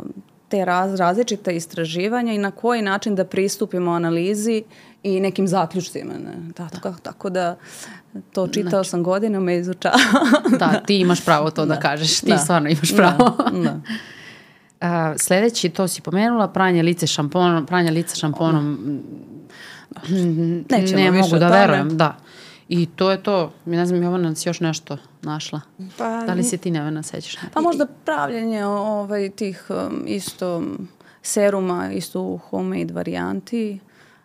Speaker 3: te raz, različite istraživanja i na koji način da pristupimo analizi i nekim zaključcima. Ne? Tako, da. tako da to čitao znači, sam godinama i izučao.
Speaker 1: da, ti imaš pravo to da, da kažeš. Ti da. stvarno imaš da, pravo. Da, da. Uh, sledeći, to si pomenula, pranje lice šamponom, pranje lice šamponom
Speaker 3: Nećemo
Speaker 1: ne mogu da verujem, da. I to je to. Mi ne znam, Jovana, si još nešto našla? Pa, da li se ti Nevena sećaš?
Speaker 3: Pa možda pravljenje ovaj, tih um, isto seruma, isto u homemade varijanti.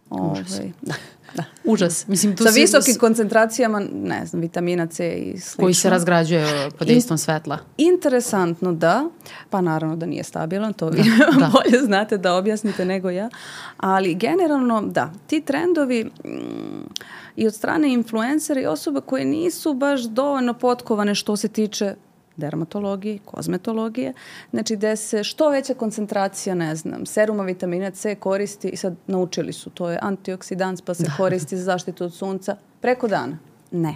Speaker 1: Ovaj, da. Da. Užas.
Speaker 3: Mislim, tu Sa si, visokim koncentracijama, ne znam, vitamina C i slično.
Speaker 1: Koji se razgrađuje pod istom svetla.
Speaker 3: Interesantno da, pa naravno da nije stabilan, to vi da, da. bolje znate da objasnite nego ja, ali generalno da, ti trendovi mm, i od strane influencera i osoba koje nisu baš dovoljno potkovane što se tiče dermatologije, kozmetologije, znači gde se što veća koncentracija, ne znam, seruma vitamina C koristi i sad naučili su, to je antioksidans pa se da. koristi za zaštitu od sunca preko dana. Ne.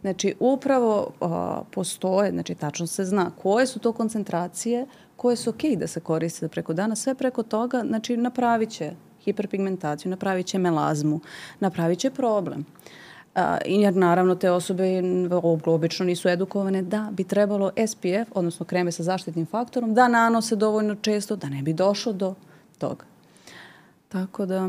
Speaker 3: Znači, upravo uh, postoje, znači tačno se zna koje su to koncentracije koje su okej okay da se koriste preko dana, sve preko toga, znači napravit će hiperpigmentaciju, napravit će melazmu, napravit će problem. Uh, A, jer naravno te osobe obično nisu edukovane da bi trebalo SPF, odnosno kreme sa zaštitnim faktorom, da nanose dovoljno često, da ne bi došlo do toga. Tako da,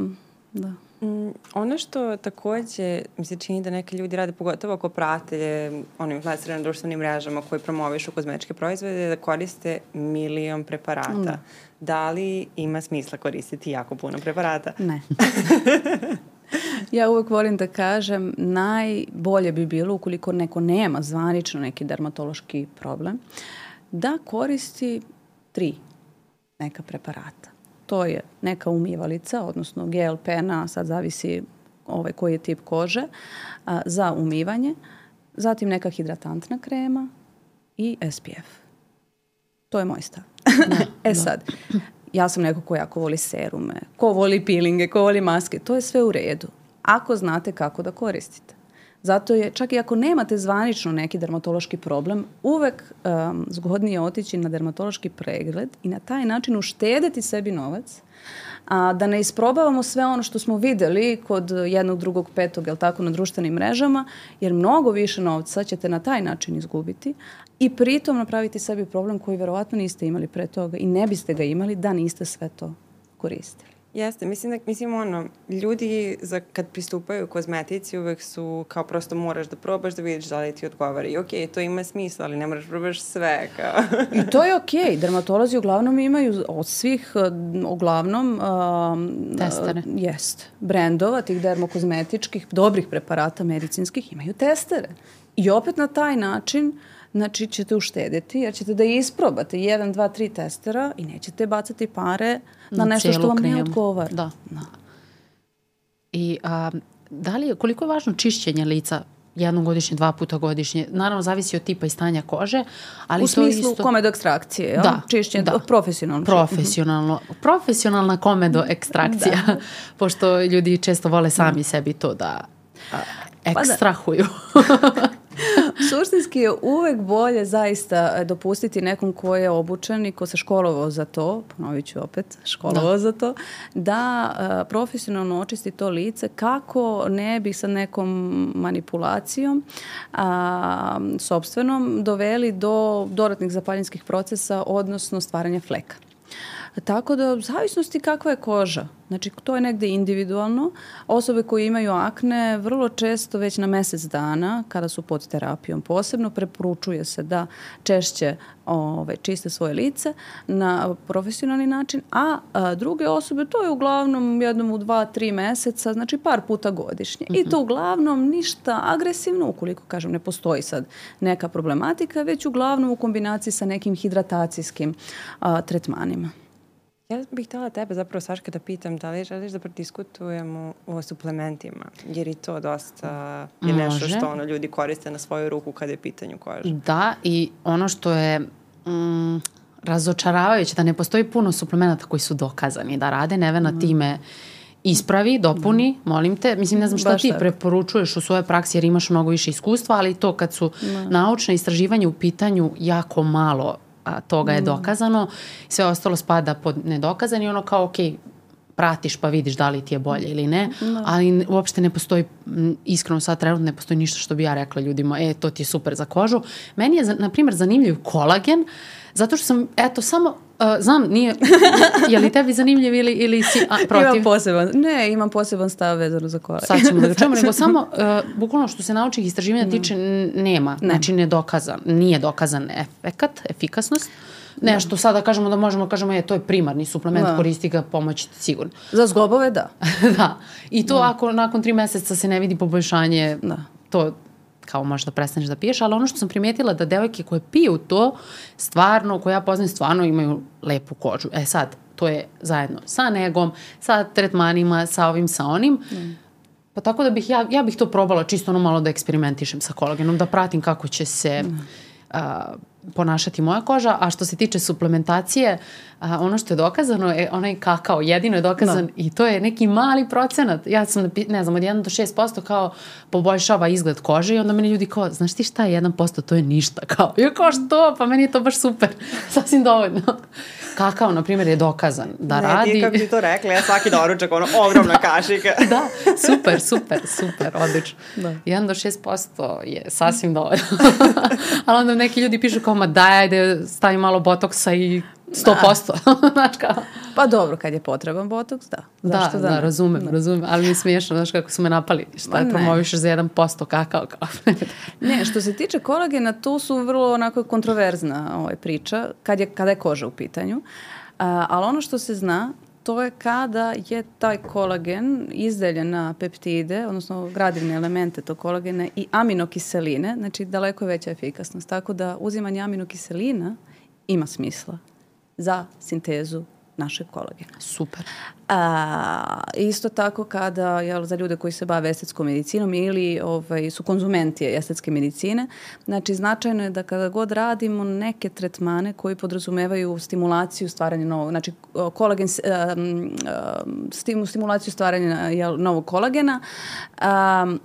Speaker 3: da.
Speaker 2: Mm, ono što takođe mi se čini da neke ljudi rade, pogotovo ako prate onim influenceri na društvenim mrežama koji promovišu kozmetičke proizvode, da koriste milion preparata. Da. da li ima smisla koristiti jako puno preparata?
Speaker 3: Ne. ja uvek volim da kažem, najbolje bi bilo ukoliko neko nema zvanično neki dermatološki problem, da koristi tri neka preparata. To je neka umivalica, odnosno gel, pena, sad zavisi ovaj, koji je tip kože, a, za umivanje, zatim neka hidratantna krema i SPF. To je moj stav. Da, e da. Ja sam neko ko jako voli serume, ko voli pilinge, ko voli maske, to je sve u redu. Ako znate kako da koristite. Zato je, čak i ako nemate zvanično neki dermatološki problem, uvek um, zgodnije otići na dermatološki pregled i na taj način uštedeti sebi novac, a da ne isprobavamo sve ono što smo videli kod jednog, drugog, petog, jel tako, na društvenim mrežama, jer mnogo više novca ćete na taj način izgubiti i pritom napraviti sebi problem koji verovatno niste imali pre toga i ne biste ga imali da niste sve to koristili.
Speaker 2: Jeste, mislim da, mislim ono, ljudi za, kad pristupaju kozmetici uvek su kao prosto moraš da probaš da vidiš da li ti odgovara. I okej, okay, to ima smisla, ali ne moraš da probaš sve. Kao.
Speaker 3: I to je okej. Okay. Dermatolozi uglavnom imaju od svih, uh, uglavnom...
Speaker 1: Um, Testere.
Speaker 3: Uh, jest. Brendova, tih dermokozmetičkih, dobrih preparata medicinskih imaju testere. I opet na taj način uh, znači ćete uštedeti jer ćete da isprobate jedan, dva, tri testera i nećete bacati pare na, na nešto što vam ne odgovara.
Speaker 1: Da. da. I a, da li, koliko je važno čišćenje lica jednom godišnje, dva puta godišnje. Naravno, zavisi od tipa i stanja kože. Ali
Speaker 3: U smislu isto... komedo ekstrakcije?
Speaker 1: Da.
Speaker 3: Čišćenje, da. profesionalno.
Speaker 1: Profesionalno. Profesionalna komedo ekstrakcija. da. Pošto ljudi često vole sami da. sebi to da ekstrahuju. Pa da.
Speaker 3: Suštinski je uvek bolje zaista e, dopustiti nekom ko je obučen i ko se školovao za to, ponovit ću opet, školovao da. za to, da uh, profesionalno očisti to lice kako ne bi sa nekom manipulacijom a, sobstvenom doveli do dodatnih zapaljinskih procesa, odnosno stvaranja fleka. Tako da, zavisnosti kakva je koža. Znači, to je negde individualno. Osobe koje imaju akne vrlo često već na mesec dana, kada su pod terapijom posebno, preporučuje se da češće ove, ovaj, čiste svoje lice na profesionalni način, a, a druge osobe to je uglavnom jednom u dva, tri meseca, znači par puta godišnje. Mm -hmm. I to mhm. uglavnom ništa agresivno, ukoliko kažem ne postoji sad neka problematika, već uglavnom u kombinaciji sa nekim hidratacijskim a, tretmanima.
Speaker 2: Ja bih htjela tebe zapravo, Saška, da pitam da li želiš da prodiskutujemo o suplementima, jer i to dosta je nešto što ono, ljudi koriste na svoju ruku kada je pitanju kože.
Speaker 1: Da, i ono što je mm, razočaravajuće, da ne postoji puno suplemenata koji su dokazani da rade, Nevena mm. time ispravi, dopuni, mm. molim te. Mislim, ne znam šta Baš ti tako. preporučuješ u svojoj praksi jer imaš mnogo više iskustva, ali to kad su mm. naučne istraživanje u pitanju jako malo a, toga je mm. dokazano, sve ostalo spada pod nedokazan i ono kao, ok, pratiš pa vidiš da li ti je bolje ili ne, no. ali uopšte ne postoji, iskreno sad trenutno ne postoji ništa što bi ja rekla ljudima, e, to ti je super za kožu. Meni je, na primjer, zanimljiv kolagen, zato što sam, eto, samo znam, nije, je li tebi zanimljiv ili, ili si a, protiv?
Speaker 3: Imam poseban, ne, imam poseban stav vezano za kolagen.
Speaker 1: Sad ćemo da ga čujemo, nego samo, uh, bukvalno što se naučih istraživanja tiče, nema, ne. znači nedokazan, nije dokazan efekat, efikasnost. Nešto da. sada kažemo da možemo kažemo je to je primarni suplement, da. koristi ga pomoć sigurno.
Speaker 3: Za zglobove da.
Speaker 1: da. I to da. ako nakon tri meseca se ne vidi poboljšanje, da. to kao možda prestaneš da piješ, ali ono što sam primetila da devojke koje piju to, stvarno, koje ja poznam, stvarno imaju lepu kožu. E sad, to je zajedno sa negom, sa tretmanima, sa ovim, sa onim. Mm. Pa tako da bih, ja, ja bih to probala čisto ono malo da eksperimentišem sa kolagenom, da pratim kako će se... Mm a, ponašati moja koža, a što se tiče suplementacije, a, ono što je dokazano je onaj kakao, jedino je dokazan da. i to je neki mali procenat. Ja sam, ne znam, od 1 do 6% kao poboljšava izgled kože i onda meni ljudi kao, znaš ti šta je 1%, to je ništa, kao, ja kao što, pa meni je to baš super, sasvim dovoljno kakao, na primjer, je dokazan da ne, radi. Ne, ti
Speaker 2: kako ti to rekla, ja svaki doručak, ono, ogromna kašika.
Speaker 1: da, super, super, super, odlično. Da. 1 do 6% je sasvim dovoljno. Ali onda neki ljudi pišu kao, ma daj, ajde, stavi malo botoksa i 100%. Da. znaš kao.
Speaker 3: Pa dobro, kad je potreban botoks, da.
Speaker 1: Zašto da, da, da, razumem, da. razumem, ali mi smiješno, znaš kako su me napali, šta je promovišeš za 1% kakao kao.
Speaker 3: ne, što se tiče kolagena, tu su vrlo onako kontroverzna ovaj, priča, kad je, kada je koža u pitanju. A, ali ono što se zna, to je kada je taj kolagen izdeljen na peptide, odnosno gradivne elemente tog kolagena i aminokiseline, znači daleko je veća efikasnost. Tako da uzimanje aminokiselina ima smisla za sintezu našeg kolagena.
Speaker 1: Super.
Speaker 3: A, isto tako kada, jel, za ljude koji se bave estetskom medicinom ili ovaj, su konzumenti estetske medicine, znači značajno je da kada god radimo neke tretmane koji podrazumevaju stimulaciju stvaranja novog, znači kolagen, um, stimulaciju stvaranja jel, novog kolagena, um,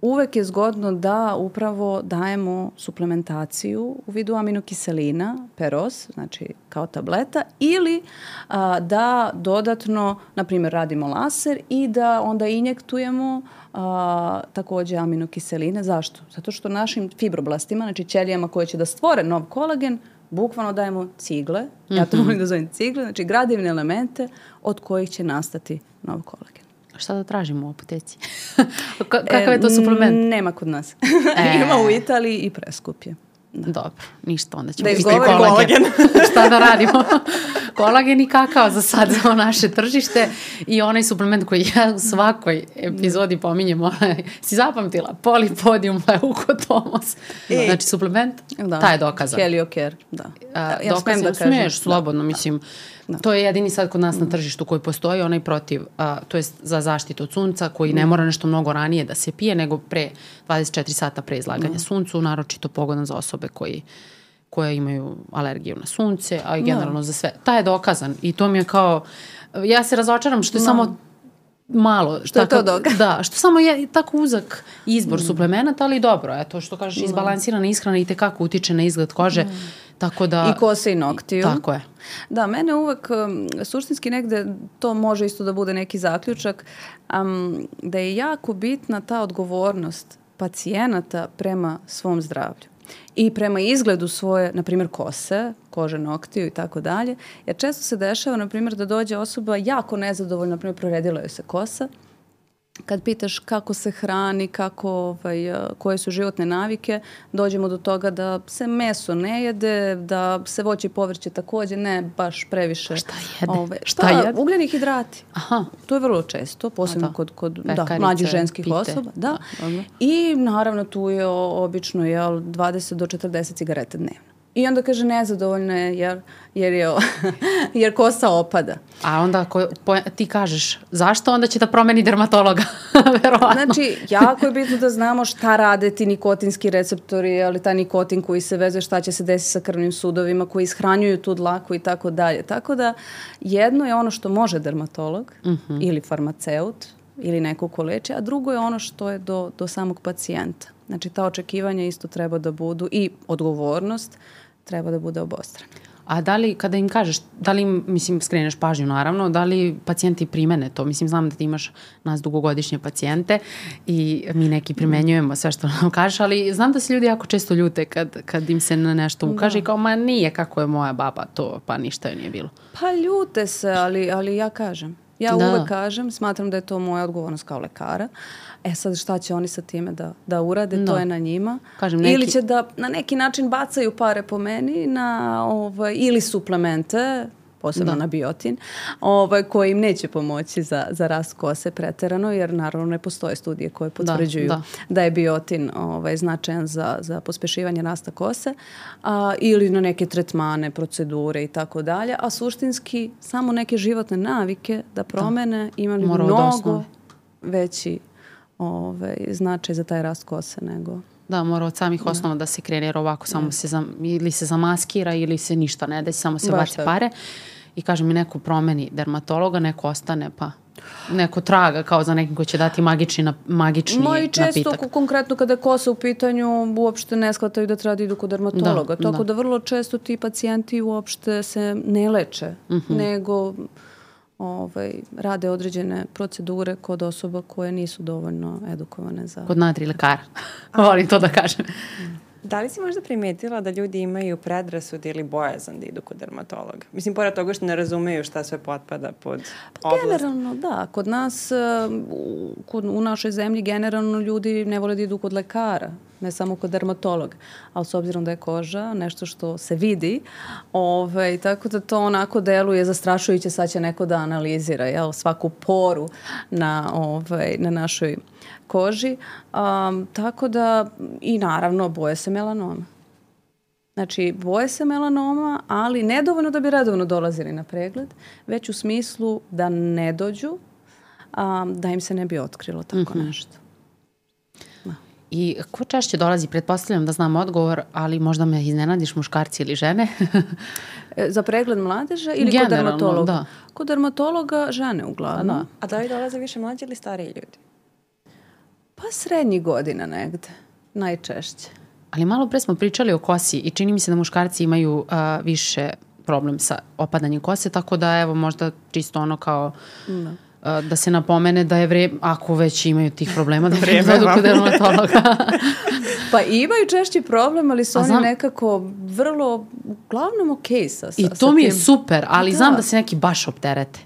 Speaker 3: uvek je zgodno da upravo dajemo suplementaciju u vidu aminokiselina, peros, znači kao tableta, ili a, da dodatno, na primjer, radimo laser i da onda injektujemo a, takođe aminokiseline. Zašto? Zato što našim fibroblastima, znači ćelijama koje će da stvore nov kolagen, bukvalno dajemo cigle, ja to mhm. volim da zovem cigle, znači gradivne elemente od kojih će nastati nov kolagen.
Speaker 1: Šta da tražimo u apoteci? Kakav je to suplement?
Speaker 3: Nema kod nas. E. Ima u Italiji i preskup je.
Speaker 1: Da. Dobro, ništa, onda ćemo da kolagen. kolagen. Šta da radimo? kolagen i kakao za sad za naše tržište i onaj suplement koji ja u svakoj epizodi pominjem, onaj, si zapamtila, polipodium leukotomos. E. Znači, suplement, da. taj je dokazan.
Speaker 3: Heliocare, da.
Speaker 1: A, ja dokazan, da kažem. Smiješ, slobodno, da. mislim. Da. To je jedini sad kod nas na tržištu koji postoji, onaj protiv, a, to je za zaštitu od sunca, koji ne mora nešto mnogo ranije da se pije, nego pre 24 sata pre izlaganja da. suncu, naročito pogodan za osobe koji koje imaju alergiju na sunce, a i generalno no. za sve. Ta je dokazan i to mi je kao, ja se razočaram što je no. samo malo.
Speaker 3: Što tako, je to dokaz?
Speaker 1: Da, što samo je tako uzak izbor mm. suplemenata, ali dobro, eto što kažeš, izbalansirana ishrana i tekako utiče na izgled kože. Mm Tako da,
Speaker 3: I kose i noktiju.
Speaker 1: Tako je.
Speaker 3: Da, mene uvek um, suštinski negde to može isto da bude neki zaključak um, da je jako bitna ta odgovornost pacijenata prema svom zdravlju. i prema izgledu svoje, na primjer, kose, kože noktiju i tako dalje, jer često se dešava, na primjer, da dođe osoba jako nezadovoljna, na primjer, proredila joj se kosa, kad pitaš kako se hrani, kako, ovaj, koje su životne navike, dođemo do toga da se meso ne jede, da se voće i povrće takođe ne baš previše.
Speaker 1: Šta jede? Ove, ovaj,
Speaker 3: šta, šta jede? Ugljeni hidrati. Aha. To je vrlo često, posebno da. kod, kod da, mlađih ženskih pite. osoba. Da. da I naravno tu je obično jel, 20 do 40 cigarete dnevno. I onda kaže nezadovoljna je jer, jer, je, jer kosa opada.
Speaker 1: A onda ko, po, ti kažeš zašto onda će da promeni dermatologa? Verovatno.
Speaker 3: Znači, jako je bitno da znamo šta rade ti nikotinski receptori, ali ta nikotin koji se veze, šta će se desiti sa krvnim sudovima, koji ishranjuju tu dlaku i tako dalje. Tako da jedno je ono što može dermatolog uh mhm. -huh. ili farmaceut ili neko ko leče, a drugo je ono što je do, do samog pacijenta. Znači, ta očekivanja isto treba da budu i odgovornost treba da bude obostrana.
Speaker 1: A da li, kada im kažeš, da li im, mislim, skreneš pažnju naravno, da li pacijenti primene to? Mislim, znam da ti imaš nas dugogodišnje pacijente i mi neki primenjujemo sve što nam kažeš, ali znam da se ljudi jako često ljute kad, kad im se na nešto ukaže da. i kao, ma nije kako je moja baba to, pa ništa joj nije bilo.
Speaker 3: Pa ljute se, ali, ali ja kažem. Ja da. uvek kažem, smatram da je to moja odgovornost kao lekara. E sad šta će oni sa time da, da urade, no. to da. je na njima. Kažem, neki... Ili će da na neki način bacaju pare po meni na, ovaj, ili suplemente, posebno da. na biotin, ovaj, koji im neće pomoći za, za rast kose preterano, jer naravno ne postoje studije koje da, potvrđuju da, da. da je biotin ovaj, značajan za, za pospešivanje rasta kose, a, ili na neke tretmane, procedure i tako dalje, a suštinski samo neke životne navike da promene da. imali Mora mnogo veći ovaj, značaj za taj rast kose nego...
Speaker 1: Da, mora od samih da. osnova da se krene, jer ovako samo se, zam, ili se zamaskira ili se ništa ne desi, samo se bace pare. I kaže mi neko promeni dermatologa, neko ostane, pa neko traga kao za nekim ko će dati magični, na, magični Ma i
Speaker 3: često napitak. konkretno kada je kosa u pitanju uopšte ne shvataju da treba da idu kod dermatologa. Da, Tako da. da vrlo često ti pacijenti uopšte se ne leče, uh mhm. -huh. nego ovaj, rade određene procedure kod osoba koje nisu dovoljno edukovane za...
Speaker 1: Kod natri lekara. Volim to da kažem.
Speaker 2: Da li si možda primetila da ljudi imaju predrasud ili bojazan da idu kod dermatologa? Mislim, pored toga što ne razumeju šta sve potpada pod pa oblast.
Speaker 3: Generalno, da. Kod nas, u, kod, u našoj zemlji, generalno ljudi ne vole da idu kod lekara ne samo kod dermatologa, ali s obzirom da je koža nešto što se vidi, ovaj, tako da to onako deluje zastrašujuće, sad će neko da analizira jel, svaku poru na, ovaj, na našoj koži. Um, tako da, i naravno, boje se melanoma. Znači, boje se melanoma, ali nedovoljno da bi redovno dolazili na pregled, već u smislu da ne dođu, um, da im se ne bi otkrilo tako mm -hmm. nešto.
Speaker 1: I ko češće dolazi, pretpostavljam da znam odgovor, ali možda me iznenadiš muškarci ili žene?
Speaker 3: E, za pregled mladeža ili Generalno, kod dermatologa? Da. Kod dermatologa žene uglavnom.
Speaker 2: Da. A da li dolaze više mlađi ili stariji ljudi?
Speaker 3: Pa srednji godina negde, najčešće.
Speaker 1: Ali malo pre smo pričali o kosi i čini mi se da muškarci imaju uh, više problem sa opadanjem kose, tako da evo možda čisto ono kao... Da da se napomene da je vreme, ako već imaju tih problema, da vreme da kod dermatologa.
Speaker 3: pa imaju češći problem, ali su oni znam, nekako vrlo, uglavnom okej okay sa, sa
Speaker 1: I to sa mi je tim. super, ali da. znam da se neki baš opterete.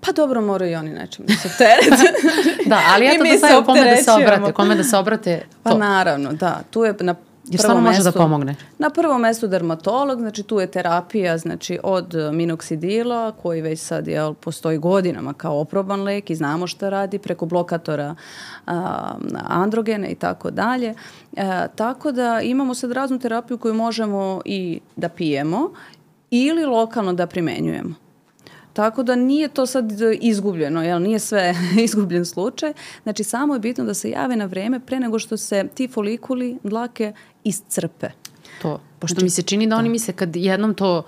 Speaker 3: Pa dobro, moraju i oni nečem da se opterete.
Speaker 1: da, ali eto da znaju kome da se obrate, kome da se obrate.
Speaker 3: Pa to. Pa naravno, da. Tu je na
Speaker 1: Jer stvarno može da pomogne.
Speaker 3: Na prvom mestu dermatolog, znači tu je terapija znači od minoksidila koji već sad jel, postoji godinama kao oproban lek i znamo šta radi preko blokatora a, androgene i tako dalje. E, tako da imamo sad raznu terapiju koju možemo i da pijemo ili lokalno da primenjujemo. Tako da nije to sad izgubljeno, jel? nije sve izgubljen slučaj. Znači samo je bitno da se jave na vreme pre nego što se ti folikuli dlake iscrpe.
Speaker 1: To, pošto znači, mi se čini da, da oni misle kad jednom to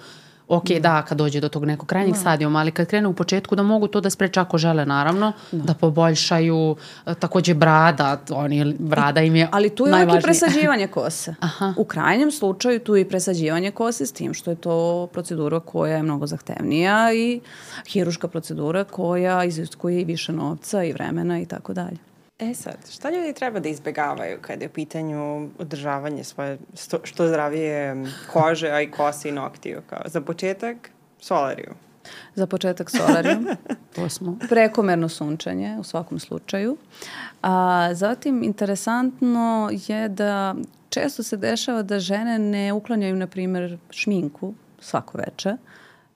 Speaker 1: ok, da. da, kad dođe do tog nekog krajnjeg da. stadijuma, ali kad krene u početku da mogu to da spreče ako žele, naravno, da, da poboljšaju, e, takođe brada, oni, brada im je
Speaker 3: Ali tu je uvijek i presađivanje kose. Aha. U krajnjem slučaju tu je i presađivanje kose s tim što je to procedura koja je mnogo zahtevnija i hiruška procedura koja iziskuje i više novca i vremena i tako dalje.
Speaker 2: E sad, šta ljudi treba da izbegavaju kada je u pitanju održavanje svoje sto, što zdravije kože, a i kose i noktiju? Kao, za početak, solariju.
Speaker 3: Za početak solariju. to smo. Prekomerno sunčanje u svakom slučaju. A, zatim, interesantno je da često se dešava da žene ne uklanjaju, na primjer, šminku svako veče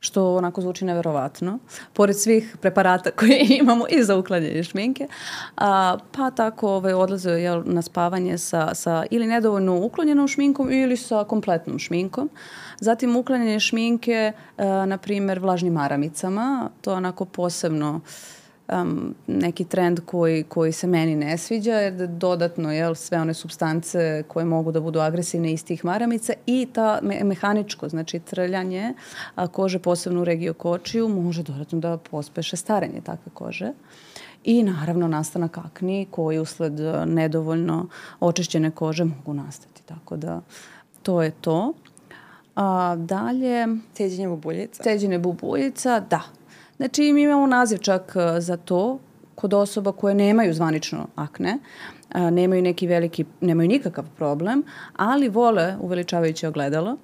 Speaker 3: što onako zvuči neverovatno, pored svih preparata koje imamo i za uklanjanje šminke, a, pa tako ovaj, odlaze jel, na spavanje sa, sa ili nedovoljno uklonjenom šminkom ili sa kompletnom šminkom. Zatim uklanjanje šminke, a, na primer, vlažnim maramicama, to onako posebno um, neki trend koji, koji se meni ne sviđa, jer da dodatno jel, sve one substance koje mogu da budu agresivne iz tih maramica i ta me mehaničko, znači trljanje a, kože posebno u regiju kočiju može dodatno da pospeše starenje takve kože. I naravno nastanak akni koji usled nedovoljno očišćene kože mogu nastati. Tako da to je to. A, dalje...
Speaker 2: Ceđenje bubuljica.
Speaker 3: Ceđenje bubuljica, da. Znači, mi imamo naziv čak e, za to kod osoba koje nemaju zvanično akne, e, nemaju neki veliki, nemaju nikakav problem, ali vole uveličavajuće ogledalo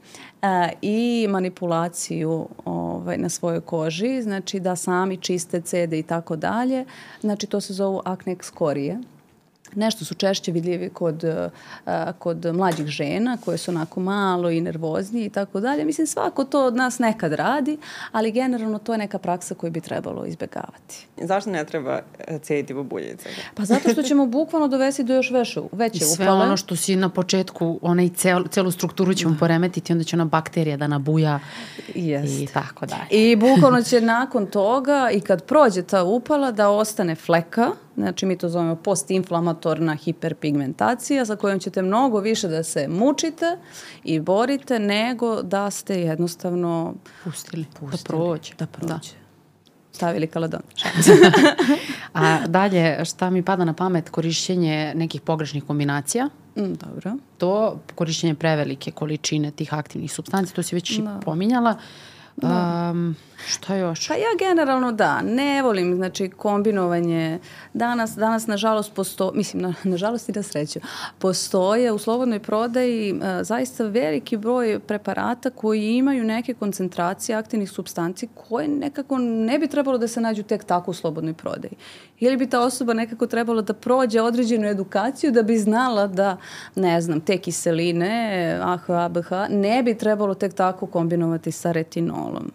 Speaker 3: e, i manipulaciju ovaj, na svojoj koži, znači da sami čiste cede i tako dalje. Znači, to se zovu akne ekskorije nešto su češće vidljivi kod, a, kod mlađih žena koje su onako malo i nervoznije i tako dalje. Mislim, svako to od nas nekad radi, ali generalno to je neka praksa koju bi trebalo izbegavati.
Speaker 2: Zašto ne treba e, cijeti bubuljice?
Speaker 3: Pa zato što ćemo bukvalno dovesti do još veše, veće
Speaker 1: I sve
Speaker 3: upale.
Speaker 1: ono što si na početku, onaj cel, celu strukturu ćemo da. poremetiti, onda će ona bakterija da nabuja Jest. i tako dalje.
Speaker 3: I bukvalno će nakon toga i kad prođe ta upala da ostane fleka, Znači mi to zovemo postinflamatorna hiperpigmentacija sa kojom ćete mnogo više da se mučite i borite nego da ste jednostavno
Speaker 1: pustili,
Speaker 3: pustili da prođe. Da prođe. Da stavili kaladon.
Speaker 1: A dalje, šta mi pada na pamet, korišćenje nekih pogrešnih kombinacija.
Speaker 3: Mm, dobro.
Speaker 1: To, korišćenje prevelike količine tih aktivnih substanci, to si već da. pominjala. Da. Um, šta još?
Speaker 3: Pa ja generalno da, ne volim znači kombinovanje. Danas, danas nažalost postoje, mislim na, nažalost i na sreću, postoje u slobodnoj prodaji uh, zaista veliki broj preparata koji imaju neke koncentracije aktivnih substanci koje nekako ne bi trebalo da se nađu tek tako u slobodnoj prodaji. Ili bi ta osoba nekako trebalo da prođe određenu edukaciju da bi znala da, ne znam, te kiseline, AH, ABH, ne bi trebalo tek tako kombinovati sa retinolom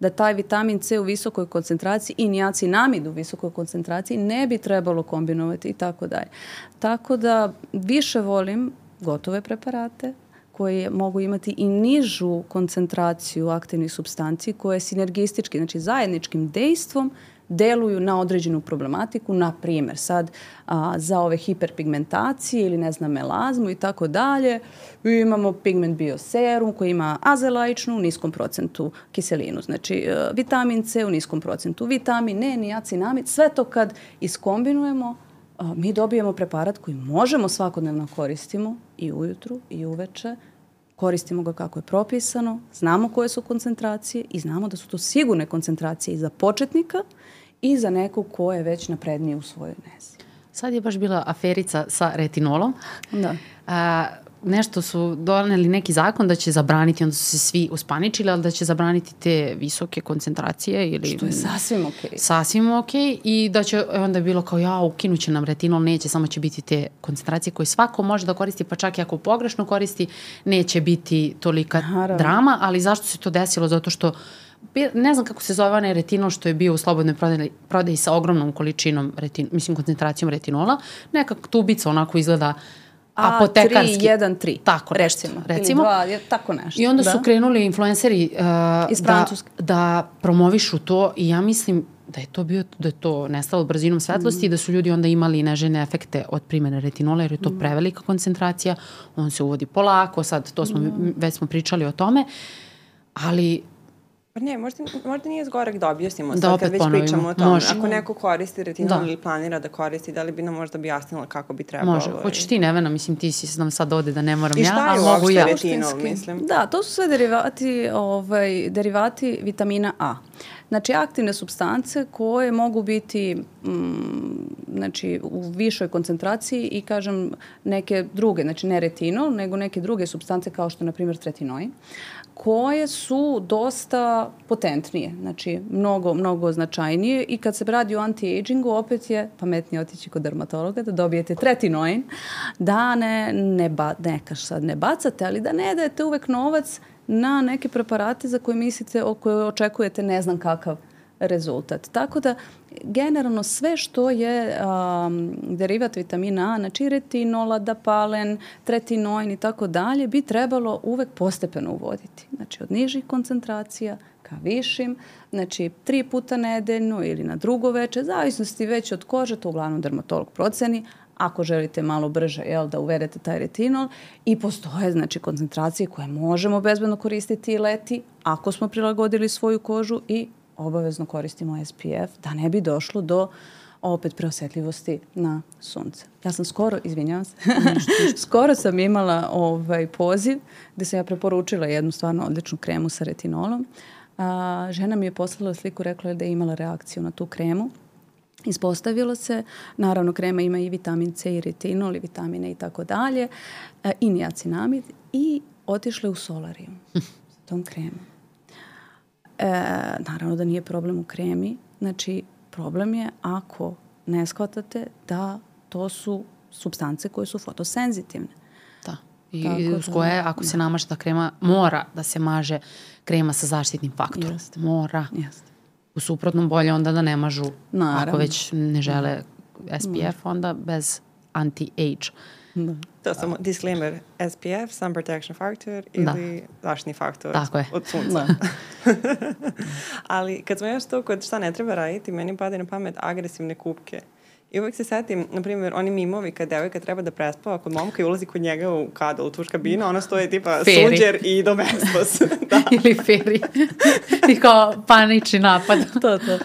Speaker 3: da taj vitamin C u visokoj koncentraciji i niacinamid u visokoj koncentraciji ne bi trebalo kombinovati i tako dalje. Tako da više volim gotove preparate koje mogu imati i nižu koncentraciju aktivnih substanci koje sinergistički, znači zajedničkim dejstvom deluju na određenu problematiku, na primjer sad a, za ove hiperpigmentacije ili ne znam melazmu i tako dalje. Imamo pigment bioserum koji ima azelaičnu u niskom procentu kiselinu, znači a, e, vitamin C u niskom procentu, vitamin E, niacinamid, sve to kad iskombinujemo a, mi dobijemo preparat koji možemo svakodnevno koristimo i ujutru i uveče koristimo ga kako je propisano, znamo koje su koncentracije i znamo da su to sigurne koncentracije i za početnika i za nekog ko je već napredniji u svojoj nezi.
Speaker 1: Sad je baš bila aferica sa retinolom.
Speaker 3: Da.
Speaker 1: A, nešto su doneli neki zakon da će zabraniti, onda su se svi uspaničili, ali da će zabraniti te visoke koncentracije. Ili,
Speaker 3: Što je sasvim okej.
Speaker 1: Okay. Sasvim okej okay, i da će onda je bilo kao ja, ukinuće nam retinol, neće, samo će biti te koncentracije koje svako može da koristi, pa čak i ako pogrešno koristi, neće biti tolika Naravno. drama, ali zašto se to desilo? Zato što ne znam kako se zove onaj retinol što je bio u slobodnoj prodaji, prodaji sa ogromnom količinom, retin, mislim koncentracijom retinola. Neka tubica onako izgleda A, apotekarski.
Speaker 3: 3, 1, 3.
Speaker 1: Tako, recimo. recimo.
Speaker 3: Ili 2, tako nešto.
Speaker 1: I onda da. su krenuli influenceri uh, Iz da, da promovišu to i ja mislim da je to bio da je to nestalo brzinom svetlosti mm. i da su ljudi onda imali nežene efekte od primene retinola jer je to mm. prevelika koncentracija, on se uvodi polako, sad to smo mm. već smo pričali o tome. Ali
Speaker 2: Pa ne, možda, možda nije zgorek da objasnimo da sad kad već ponovimo. pričamo o tome. Može. Ako neko koristi retinol da. ili planira da koristi, da li bi nam možda objasnila kako bi trebalo?
Speaker 1: Može. Hoćeš ti, Nevena, mislim ti si nam sad ovde da ne moram ja,
Speaker 2: a mogu ja. I šta je uopšte retinol, mislim?
Speaker 3: Da, to su sve derivati, ovaj, derivati vitamina A. Znači, aktivne substance koje mogu biti mm, znači, u višoj koncentraciji i, kažem, neke druge, znači ne retinol, nego neke druge substance kao što, na primjer, tretinoin, koje su dosta potentnije, znači mnogo, mnogo značajnije. I kad se radi o anti-agingu opet je pametnije otići kod dermatologa da dobijete tretinoin, da ne, ne, ba, nekaš sad ne bacate, ali da ne dajete uvek novac na neke preparate za koje mislite, o koje očekujete ne znam kakav rezultat. Tako da generalno sve što je um, derivat vitamina A, znači retinola, dapalen, tretinoin i tako dalje, bi trebalo uvek postepeno uvoditi. Znači od nižih koncentracija ka višim, znači tri puta nedeljno ili na drugo veče, zavisnosti već od kože, to uglavnom dermatolog proceni, ako želite malo brže jel, da uvedete taj retinol i postoje znači koncentracije koje možemo bezbedno koristiti i leti ako smo prilagodili svoju kožu i obavezno koristimo SPF da ne bi došlo do opet preosetljivosti na sunce. Ja sam skoro, izvinjavam se, skoro sam imala ovaj poziv gde sam ja preporučila jednu stvarno odličnu kremu sa retinolom. A, žena mi je poslala sliku, rekla je da je imala reakciju na tu kremu. Ispostavilo se, naravno krema ima i vitamin C i retinol i vitamine i tako dalje, i niacinamid i otišle u solarijum s tom kremom. E, naravno da nije problem u kremi, znači problem je ako ne shvatate da to su substance koje su fotosenzitivne.
Speaker 1: Da. I Tako uz koje, da, ako da. se namaže ta krema, mora da se maže krema sa zaštitnim faktorom. Jeste. Mora. Jeste. U suprotnom bolje onda da ne mažu, Naravno. ako već ne žele SPF, onda bez anti-age.
Speaker 2: Da. To samo disclaimer, SPF, sun protection factor da. ili da. zaštitni faktor Tako je. od sunca. Da. Ali kad smo još to kod šta ne treba raditi, meni pada na pamet agresivne kupke. I uvek se setim, na primjer, oni mimovi kad devojka treba da prespava kod momka i ulazi kod njega u kadal, u tuš kabina, ona stoje tipa feri. sunđer i domestos.
Speaker 1: da. Ili feri. I kao panični napad.
Speaker 3: to, to.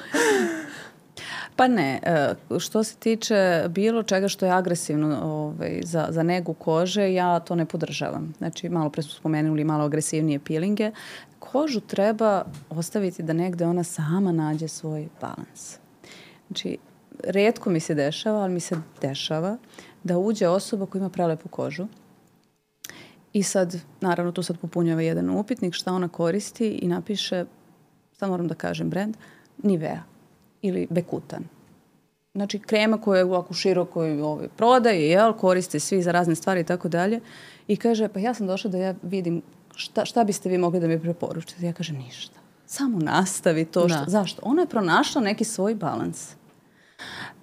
Speaker 3: Pa ne, e, što se tiče bilo čega što je agresivno ovaj, za, za negu kože, ja to ne podržavam. Znači, malo pre smo spomenuli malo agresivnije pilinge. Kožu treba ostaviti da negde ona sama nađe svoj balans. Znači, redko mi se dešava, ali mi se dešava da uđe osoba koja ima prelepu kožu i sad, naravno, tu sad popunjava jedan upitnik šta ona koristi i napiše, sad moram da kažem brand, Nivea ili bekutan. Znači krema koja je ovako široko ovaj, prodaje, jel, koriste svi za razne stvari i tako dalje. I kaže, pa ja sam došla da ja vidim šta, šta biste vi mogli da mi preporučite. Ja kažem, ništa. Samo nastavi to. Što, da. Zašto? Ona je pronašla neki svoj balans.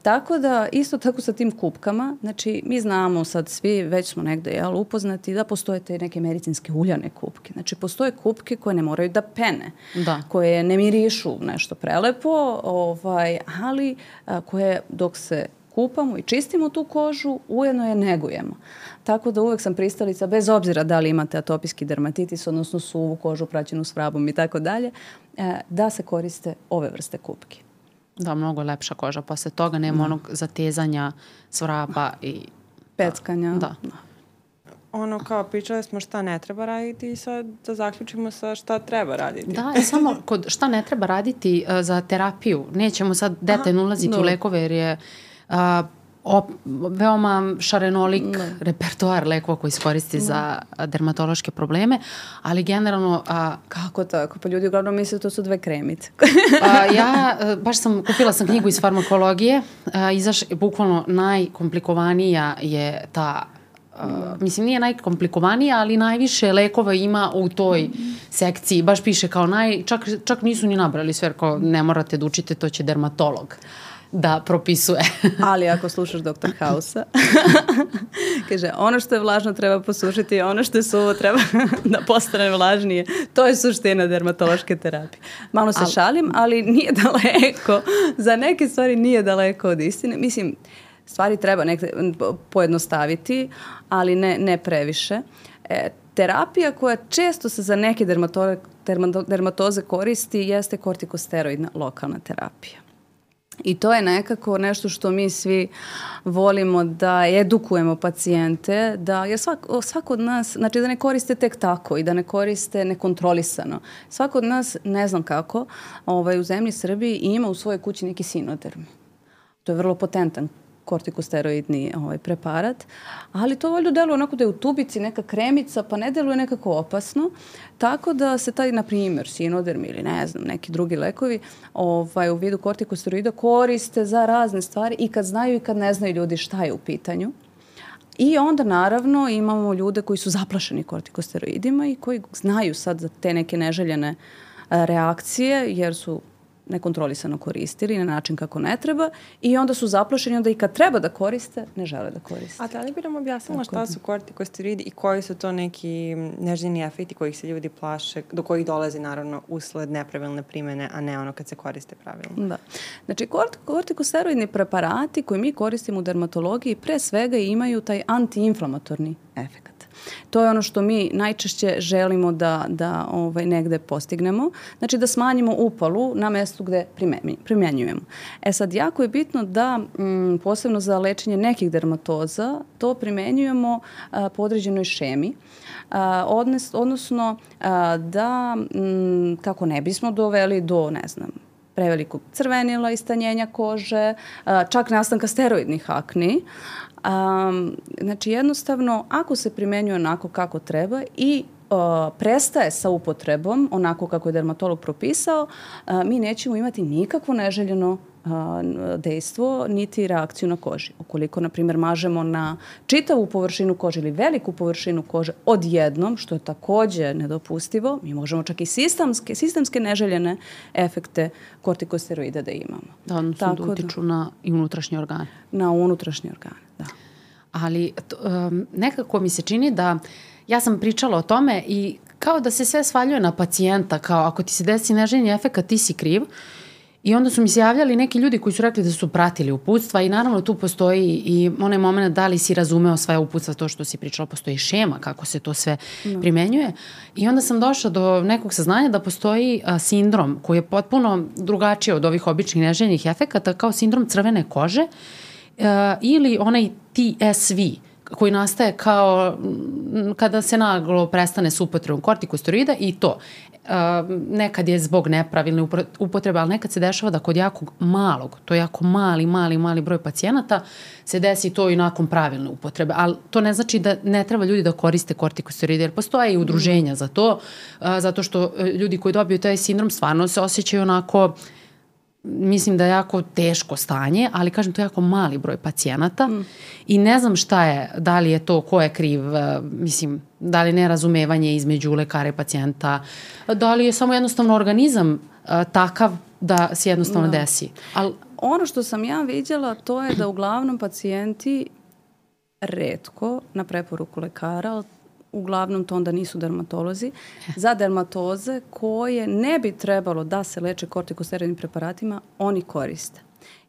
Speaker 3: Tako da, isto tako sa tim kupkama, znači mi znamo sad svi, već smo negde jel, upoznati da postoje te neke medicinske uljane kupke. Znači postoje kupke koje ne moraju da pene, da. koje ne mirišu nešto prelepo, ovaj, ali a, koje dok se kupamo i čistimo tu kožu, ujedno je negujemo. Tako da uvek sam pristalica, bez obzira da li imate atopijski dermatitis, odnosno suvu kožu praćenu s vrabom i tako dalje, e, da se koriste ove vrste kupke.
Speaker 1: Da, mnogo lepša koža. Posle toga nema da. onog zatezanja svraba i...
Speaker 3: Peckanja.
Speaker 1: Da. da.
Speaker 2: Ono kao pričali smo šta ne treba raditi i sad da zaključimo sa šta treba raditi.
Speaker 1: Da, i samo kod šta ne treba raditi uh, za terapiju. Nećemo sad detaljno ulaziti no. u lekove jer je uh, op, veoma šarenolik ne. repertoar lekova koji se koristi ne. za dermatološke probleme, ali generalno... A,
Speaker 3: Kako tako? Pa ljudi uglavnom misle da to su dve kremice.
Speaker 1: a, ja e, baš sam, kupila sam knjigu iz farmakologije, a, izaš, bukvalno najkomplikovanija je ta Uh, mislim, nije najkomplikovanija, ali najviše lekova ima u toj sekciji. Baš piše kao naj... Čak, čak nisu ni nabrali sve, kao ne morate da učite, to će dermatolog da propisuje.
Speaker 3: Ali ako slušaš Dr. Hausa, kaže, ono što je vlažno treba posušiti, ono što je suvo treba da postane vlažnije. To je suština dermatološke terapije. Malo se ali, šalim, ali nije daleko. Za neke stvari nije daleko od istine. Mislim, stvari treba nekde pojednostaviti, ali ne, ne previše. E, terapija koja često se za neke dermatoze koristi jeste kortikosteroidna lokalna terapija. I to je nekako nešto što mi svi volimo da edukujemo pacijente, da je svak, svako od nas, znači da ne koriste tek tako i da ne koriste nekontrolisano. Svako od nas, ne znam kako, ovaj, u zemlji Srbiji ima u svojoj kući neki sinoderm. To je vrlo potentan kortikosteroidni ovaj, preparat, ali to valjda deluje onako da je u tubici neka kremica, pa ne deluje nekako opasno, tako da se taj, na primjer, sinoderm ili ne znam, neki drugi lekovi ovaj, u vidu kortikosteroida koriste za razne stvari i kad znaju i kad ne znaju ljudi šta je u pitanju. I onda naravno imamo ljude koji su zaplašeni kortikosteroidima i koji znaju sad za te neke neželjene reakcije jer su nekontrolisano koristili na način kako ne treba i onda su zaplašeni, onda i kad treba da koriste, ne žele da koriste.
Speaker 2: A da li bi nam objasnila šta su kortikosteroidi i koji su to neki neželjeni efekti kojih se ljudi plaše, do kojih dolazi naravno usled nepravilne primene, a ne ono kad se koriste pravilno?
Speaker 3: Da. Znači, kort, kortikosteroidni preparati koji mi koristimo u dermatologiji pre svega imaju taj antiinflamatorni efekt. To je ono što mi najčešće želimo da, da ovaj, negde postignemo. Znači da smanjimo upalu na mestu gde primenjujemo. E sad, jako je bitno da m, mm, posebno za lečenje nekih dermatoza to primenjujemo a, po određenoj šemi. A, odnes, odnosno a, da m, mm, kako ne bismo doveli do, ne znam, prevelikog crvenila, istanjenja kože, čak nastanka steroidnih akni, Um, znači jednostavno ako se primenjuje onako kako treba i uh, prestaje sa upotrebom onako kako je dermatolog propisao, uh, mi nećemo imati nikakvo neželjeno dejstvo niti reakciju na koži. Ukoliko, na primjer, mažemo na čitavu površinu kože ili veliku površinu kože odjednom, što je takođe nedopustivo, mi možemo čak i sistemske, sistemske neželjene efekte kortikosteroida da imamo.
Speaker 1: Da, odnosno da Tako da utiču na i unutrašnje organe.
Speaker 3: Na unutrašnje organe.
Speaker 1: Ali um, nekako mi se čini da ja sam pričala o tome i kao da se sve svaljuje na pacijenta, kao ako ti se desi neželjeni efekt, ti si kriv. I onda su mi se javljali neki ljudi koji su rekli da su pratili uputstva i naravno tu postoji i onaj moment da li si razumeo sva uputstva, to što si pričala, postoji šema kako se to sve no. primenjuje. I onda sam došla do nekog saznanja da postoji a, sindrom koji je potpuno drugačiji od ovih običnih neželjenih efekata kao sindrom crvene kože uh, ili onaj TSV, koji nastaje kao kada se naglo prestane s upotrebom kortikosteroida i to. Uh, nekad je zbog nepravilne upotrebe, ali nekad se dešava da kod jakog malog, to je jako mali, mali, mali broj pacijenata, se desi to i nakon pravilne upotrebe. Ali to ne znači da ne treba ljudi da koriste kortikosteroide, jer postoje i udruženja za to, uh, zato što ljudi koji dobiju taj sindrom stvarno se osjećaju onako uh, mislim da je jako teško stanje, ali kažem to je jako mali broj pacijenata mm. i ne znam šta je, da li je to, ko je kriv, e, mislim, da li nerazumevanje između lekara i pacijenta, da li je samo jednostavno organizam uh, takav da se jednostavno da. desi.
Speaker 3: Al, ono što sam ja vidjela to je da uglavnom pacijenti redko na preporuku lekara, uglavnom to onda nisu dermatolozi, za dermatoze koje ne bi trebalo da se leče kortikosteroidnim preparatima, oni koriste.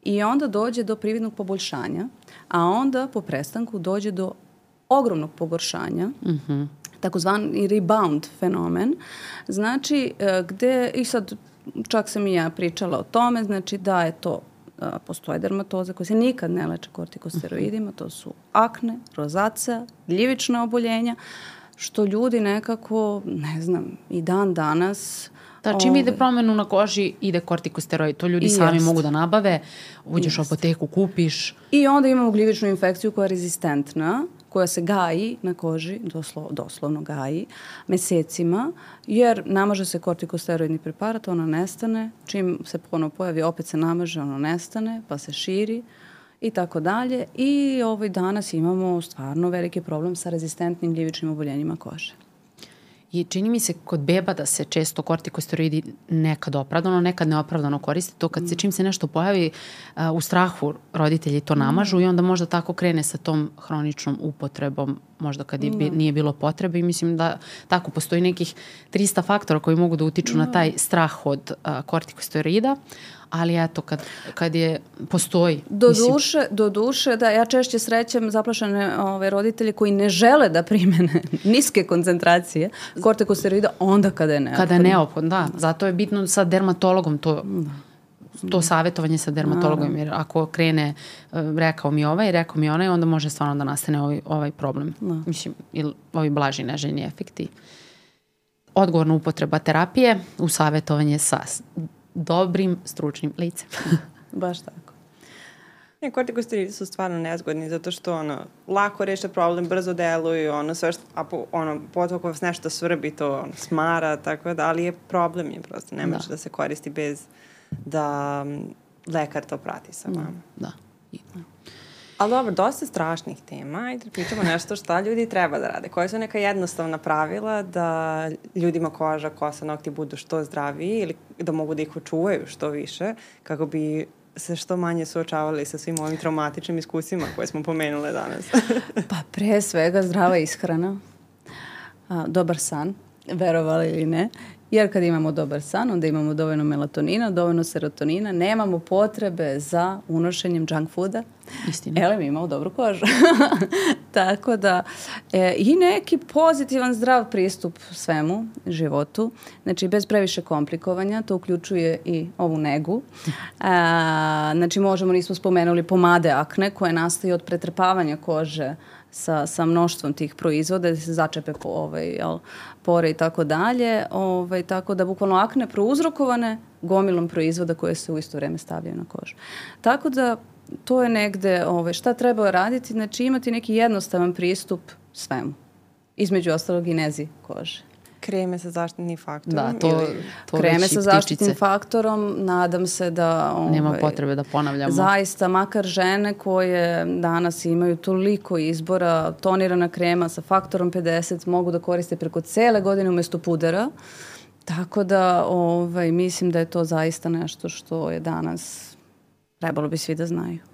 Speaker 3: I onda dođe do prividnog poboljšanja, a onda po prestanku dođe do ogromnog pogoršanja, mm -hmm. takozvani rebound fenomen, znači e, gde, i sad čak sam i ja pričala o tome, znači da je to postoje dermatoze koje se nikad ne leče kortikosteroidima, to su akne, rozacija, gljivična oboljenja, što ljudi nekako, ne znam, i dan danas
Speaker 1: Da, čim ide promenu na koži, ide kortikosteroid. To ljudi I sami jest. mogu da nabave, uđeš jest. u apoteku, kupiš.
Speaker 3: I onda imamo gljivičnu infekciju koja je rezistentna, koja se gaji na koži, doslo, doslovno gaji, mesecima, jer namaže se kortikosteroidni preparat, ona nestane, čim se ponovo pojavi, opet se namaže, ono nestane, pa se širi i tako dalje. I ovaj danas imamo stvarno veliki problem sa rezistentnim gljivičnim oboljenjima kože.
Speaker 1: I čini mi se kod beba da se često kortikosteroidi nekad opravdano, nekad neopravdano koriste. To kad se mm. čim se nešto pojavi uh, u strahu roditelji to namažu mm. i onda možda tako krene sa tom hroničnom upotrebom možda kad je, mm. nije bilo potrebe i mislim da tako postoji nekih 300 faktora koji mogu da utiču mm. na taj strah od uh, kortikosteroida, ali eto, kad, kad je, postoji.
Speaker 3: Do mislim. duše, do duše, da, ja češće srećem zaplašene ove, roditelje koji ne žele da primene niske koncentracije kortikosteroida onda kada je neophodno.
Speaker 1: Kada je neophodno, da. Zato je bitno sa dermatologom to da to savjetovanje sa dermatologom, jer ako krene, uh, rekao mi ovaj, rekao mi onaj, onda može stvarno da nastane ovaj, ovaj problem. Da. Mislim, ili ovi blaži neželjni efekti. Odgovorna upotreba terapije u savjetovanje sa dobrim stručnim licem.
Speaker 3: Baš tako.
Speaker 2: Ne, kortikosteroidi su stvarno nezgodni zato što ono, lako reše problem, brzo deluju, ono, sve što, a po, ono, potom vas nešto svrbi, to ono, smara, tako da, ali je problem je prosto, ne može da. da se koristi bez da lekar to prati sa vama.
Speaker 1: Da.
Speaker 2: da. Ali dobro, dosta strašnih tema. Ajde da pričamo nešto šta ljudi treba da rade. Koje su neka jednostavna pravila da ljudima koža, kosa, nokti budu što zdraviji ili da mogu da ih očuvaju što više kako bi se što manje suočavali sa svim ovim traumatičnim iskusima koje smo pomenule danas?
Speaker 3: pa pre svega zdrava ishrana, a, dobar san, verovali ili ne, jer kad imamo dobar san, onda imamo dovoljno melatonina, dovoljno serotonina, nemamo potrebe za unošenjem junk fooda.
Speaker 1: Istina.
Speaker 3: Ele, mi imamo dobru kožu. Tako da, e, i neki pozitivan, zdrav pristup svemu, životu, znači bez previše komplikovanja, to uključuje i ovu negu. A, znači možemo, nismo spomenuli pomade akne koje nastaju od pretrpavanja kože sa, sa mnoštvom tih proizvoda, da se začepe po, ovaj, jel, pore i tako dalje. Ovaj, tako da bukvalno akne prouzrokovane gomilom proizvoda koje se u isto vreme stavljaju na kožu. Tako da to je negde ovaj, šta treba raditi, znači imati neki jednostavan pristup svemu. Između ostalog i nezi kože
Speaker 2: kreme sa zaštitnim faktorom?
Speaker 1: Da, to, to
Speaker 3: kreme sa zaštitnim faktorom, nadam se da...
Speaker 1: Ovaj, Nema potrebe da ponavljamo.
Speaker 3: Zaista, makar žene koje danas imaju toliko izbora, tonirana krema sa faktorom 50 mogu da koriste preko cele godine umesto pudera. Tako da ovaj, mislim da je to zaista nešto što je danas trebalo bi svi da znaju.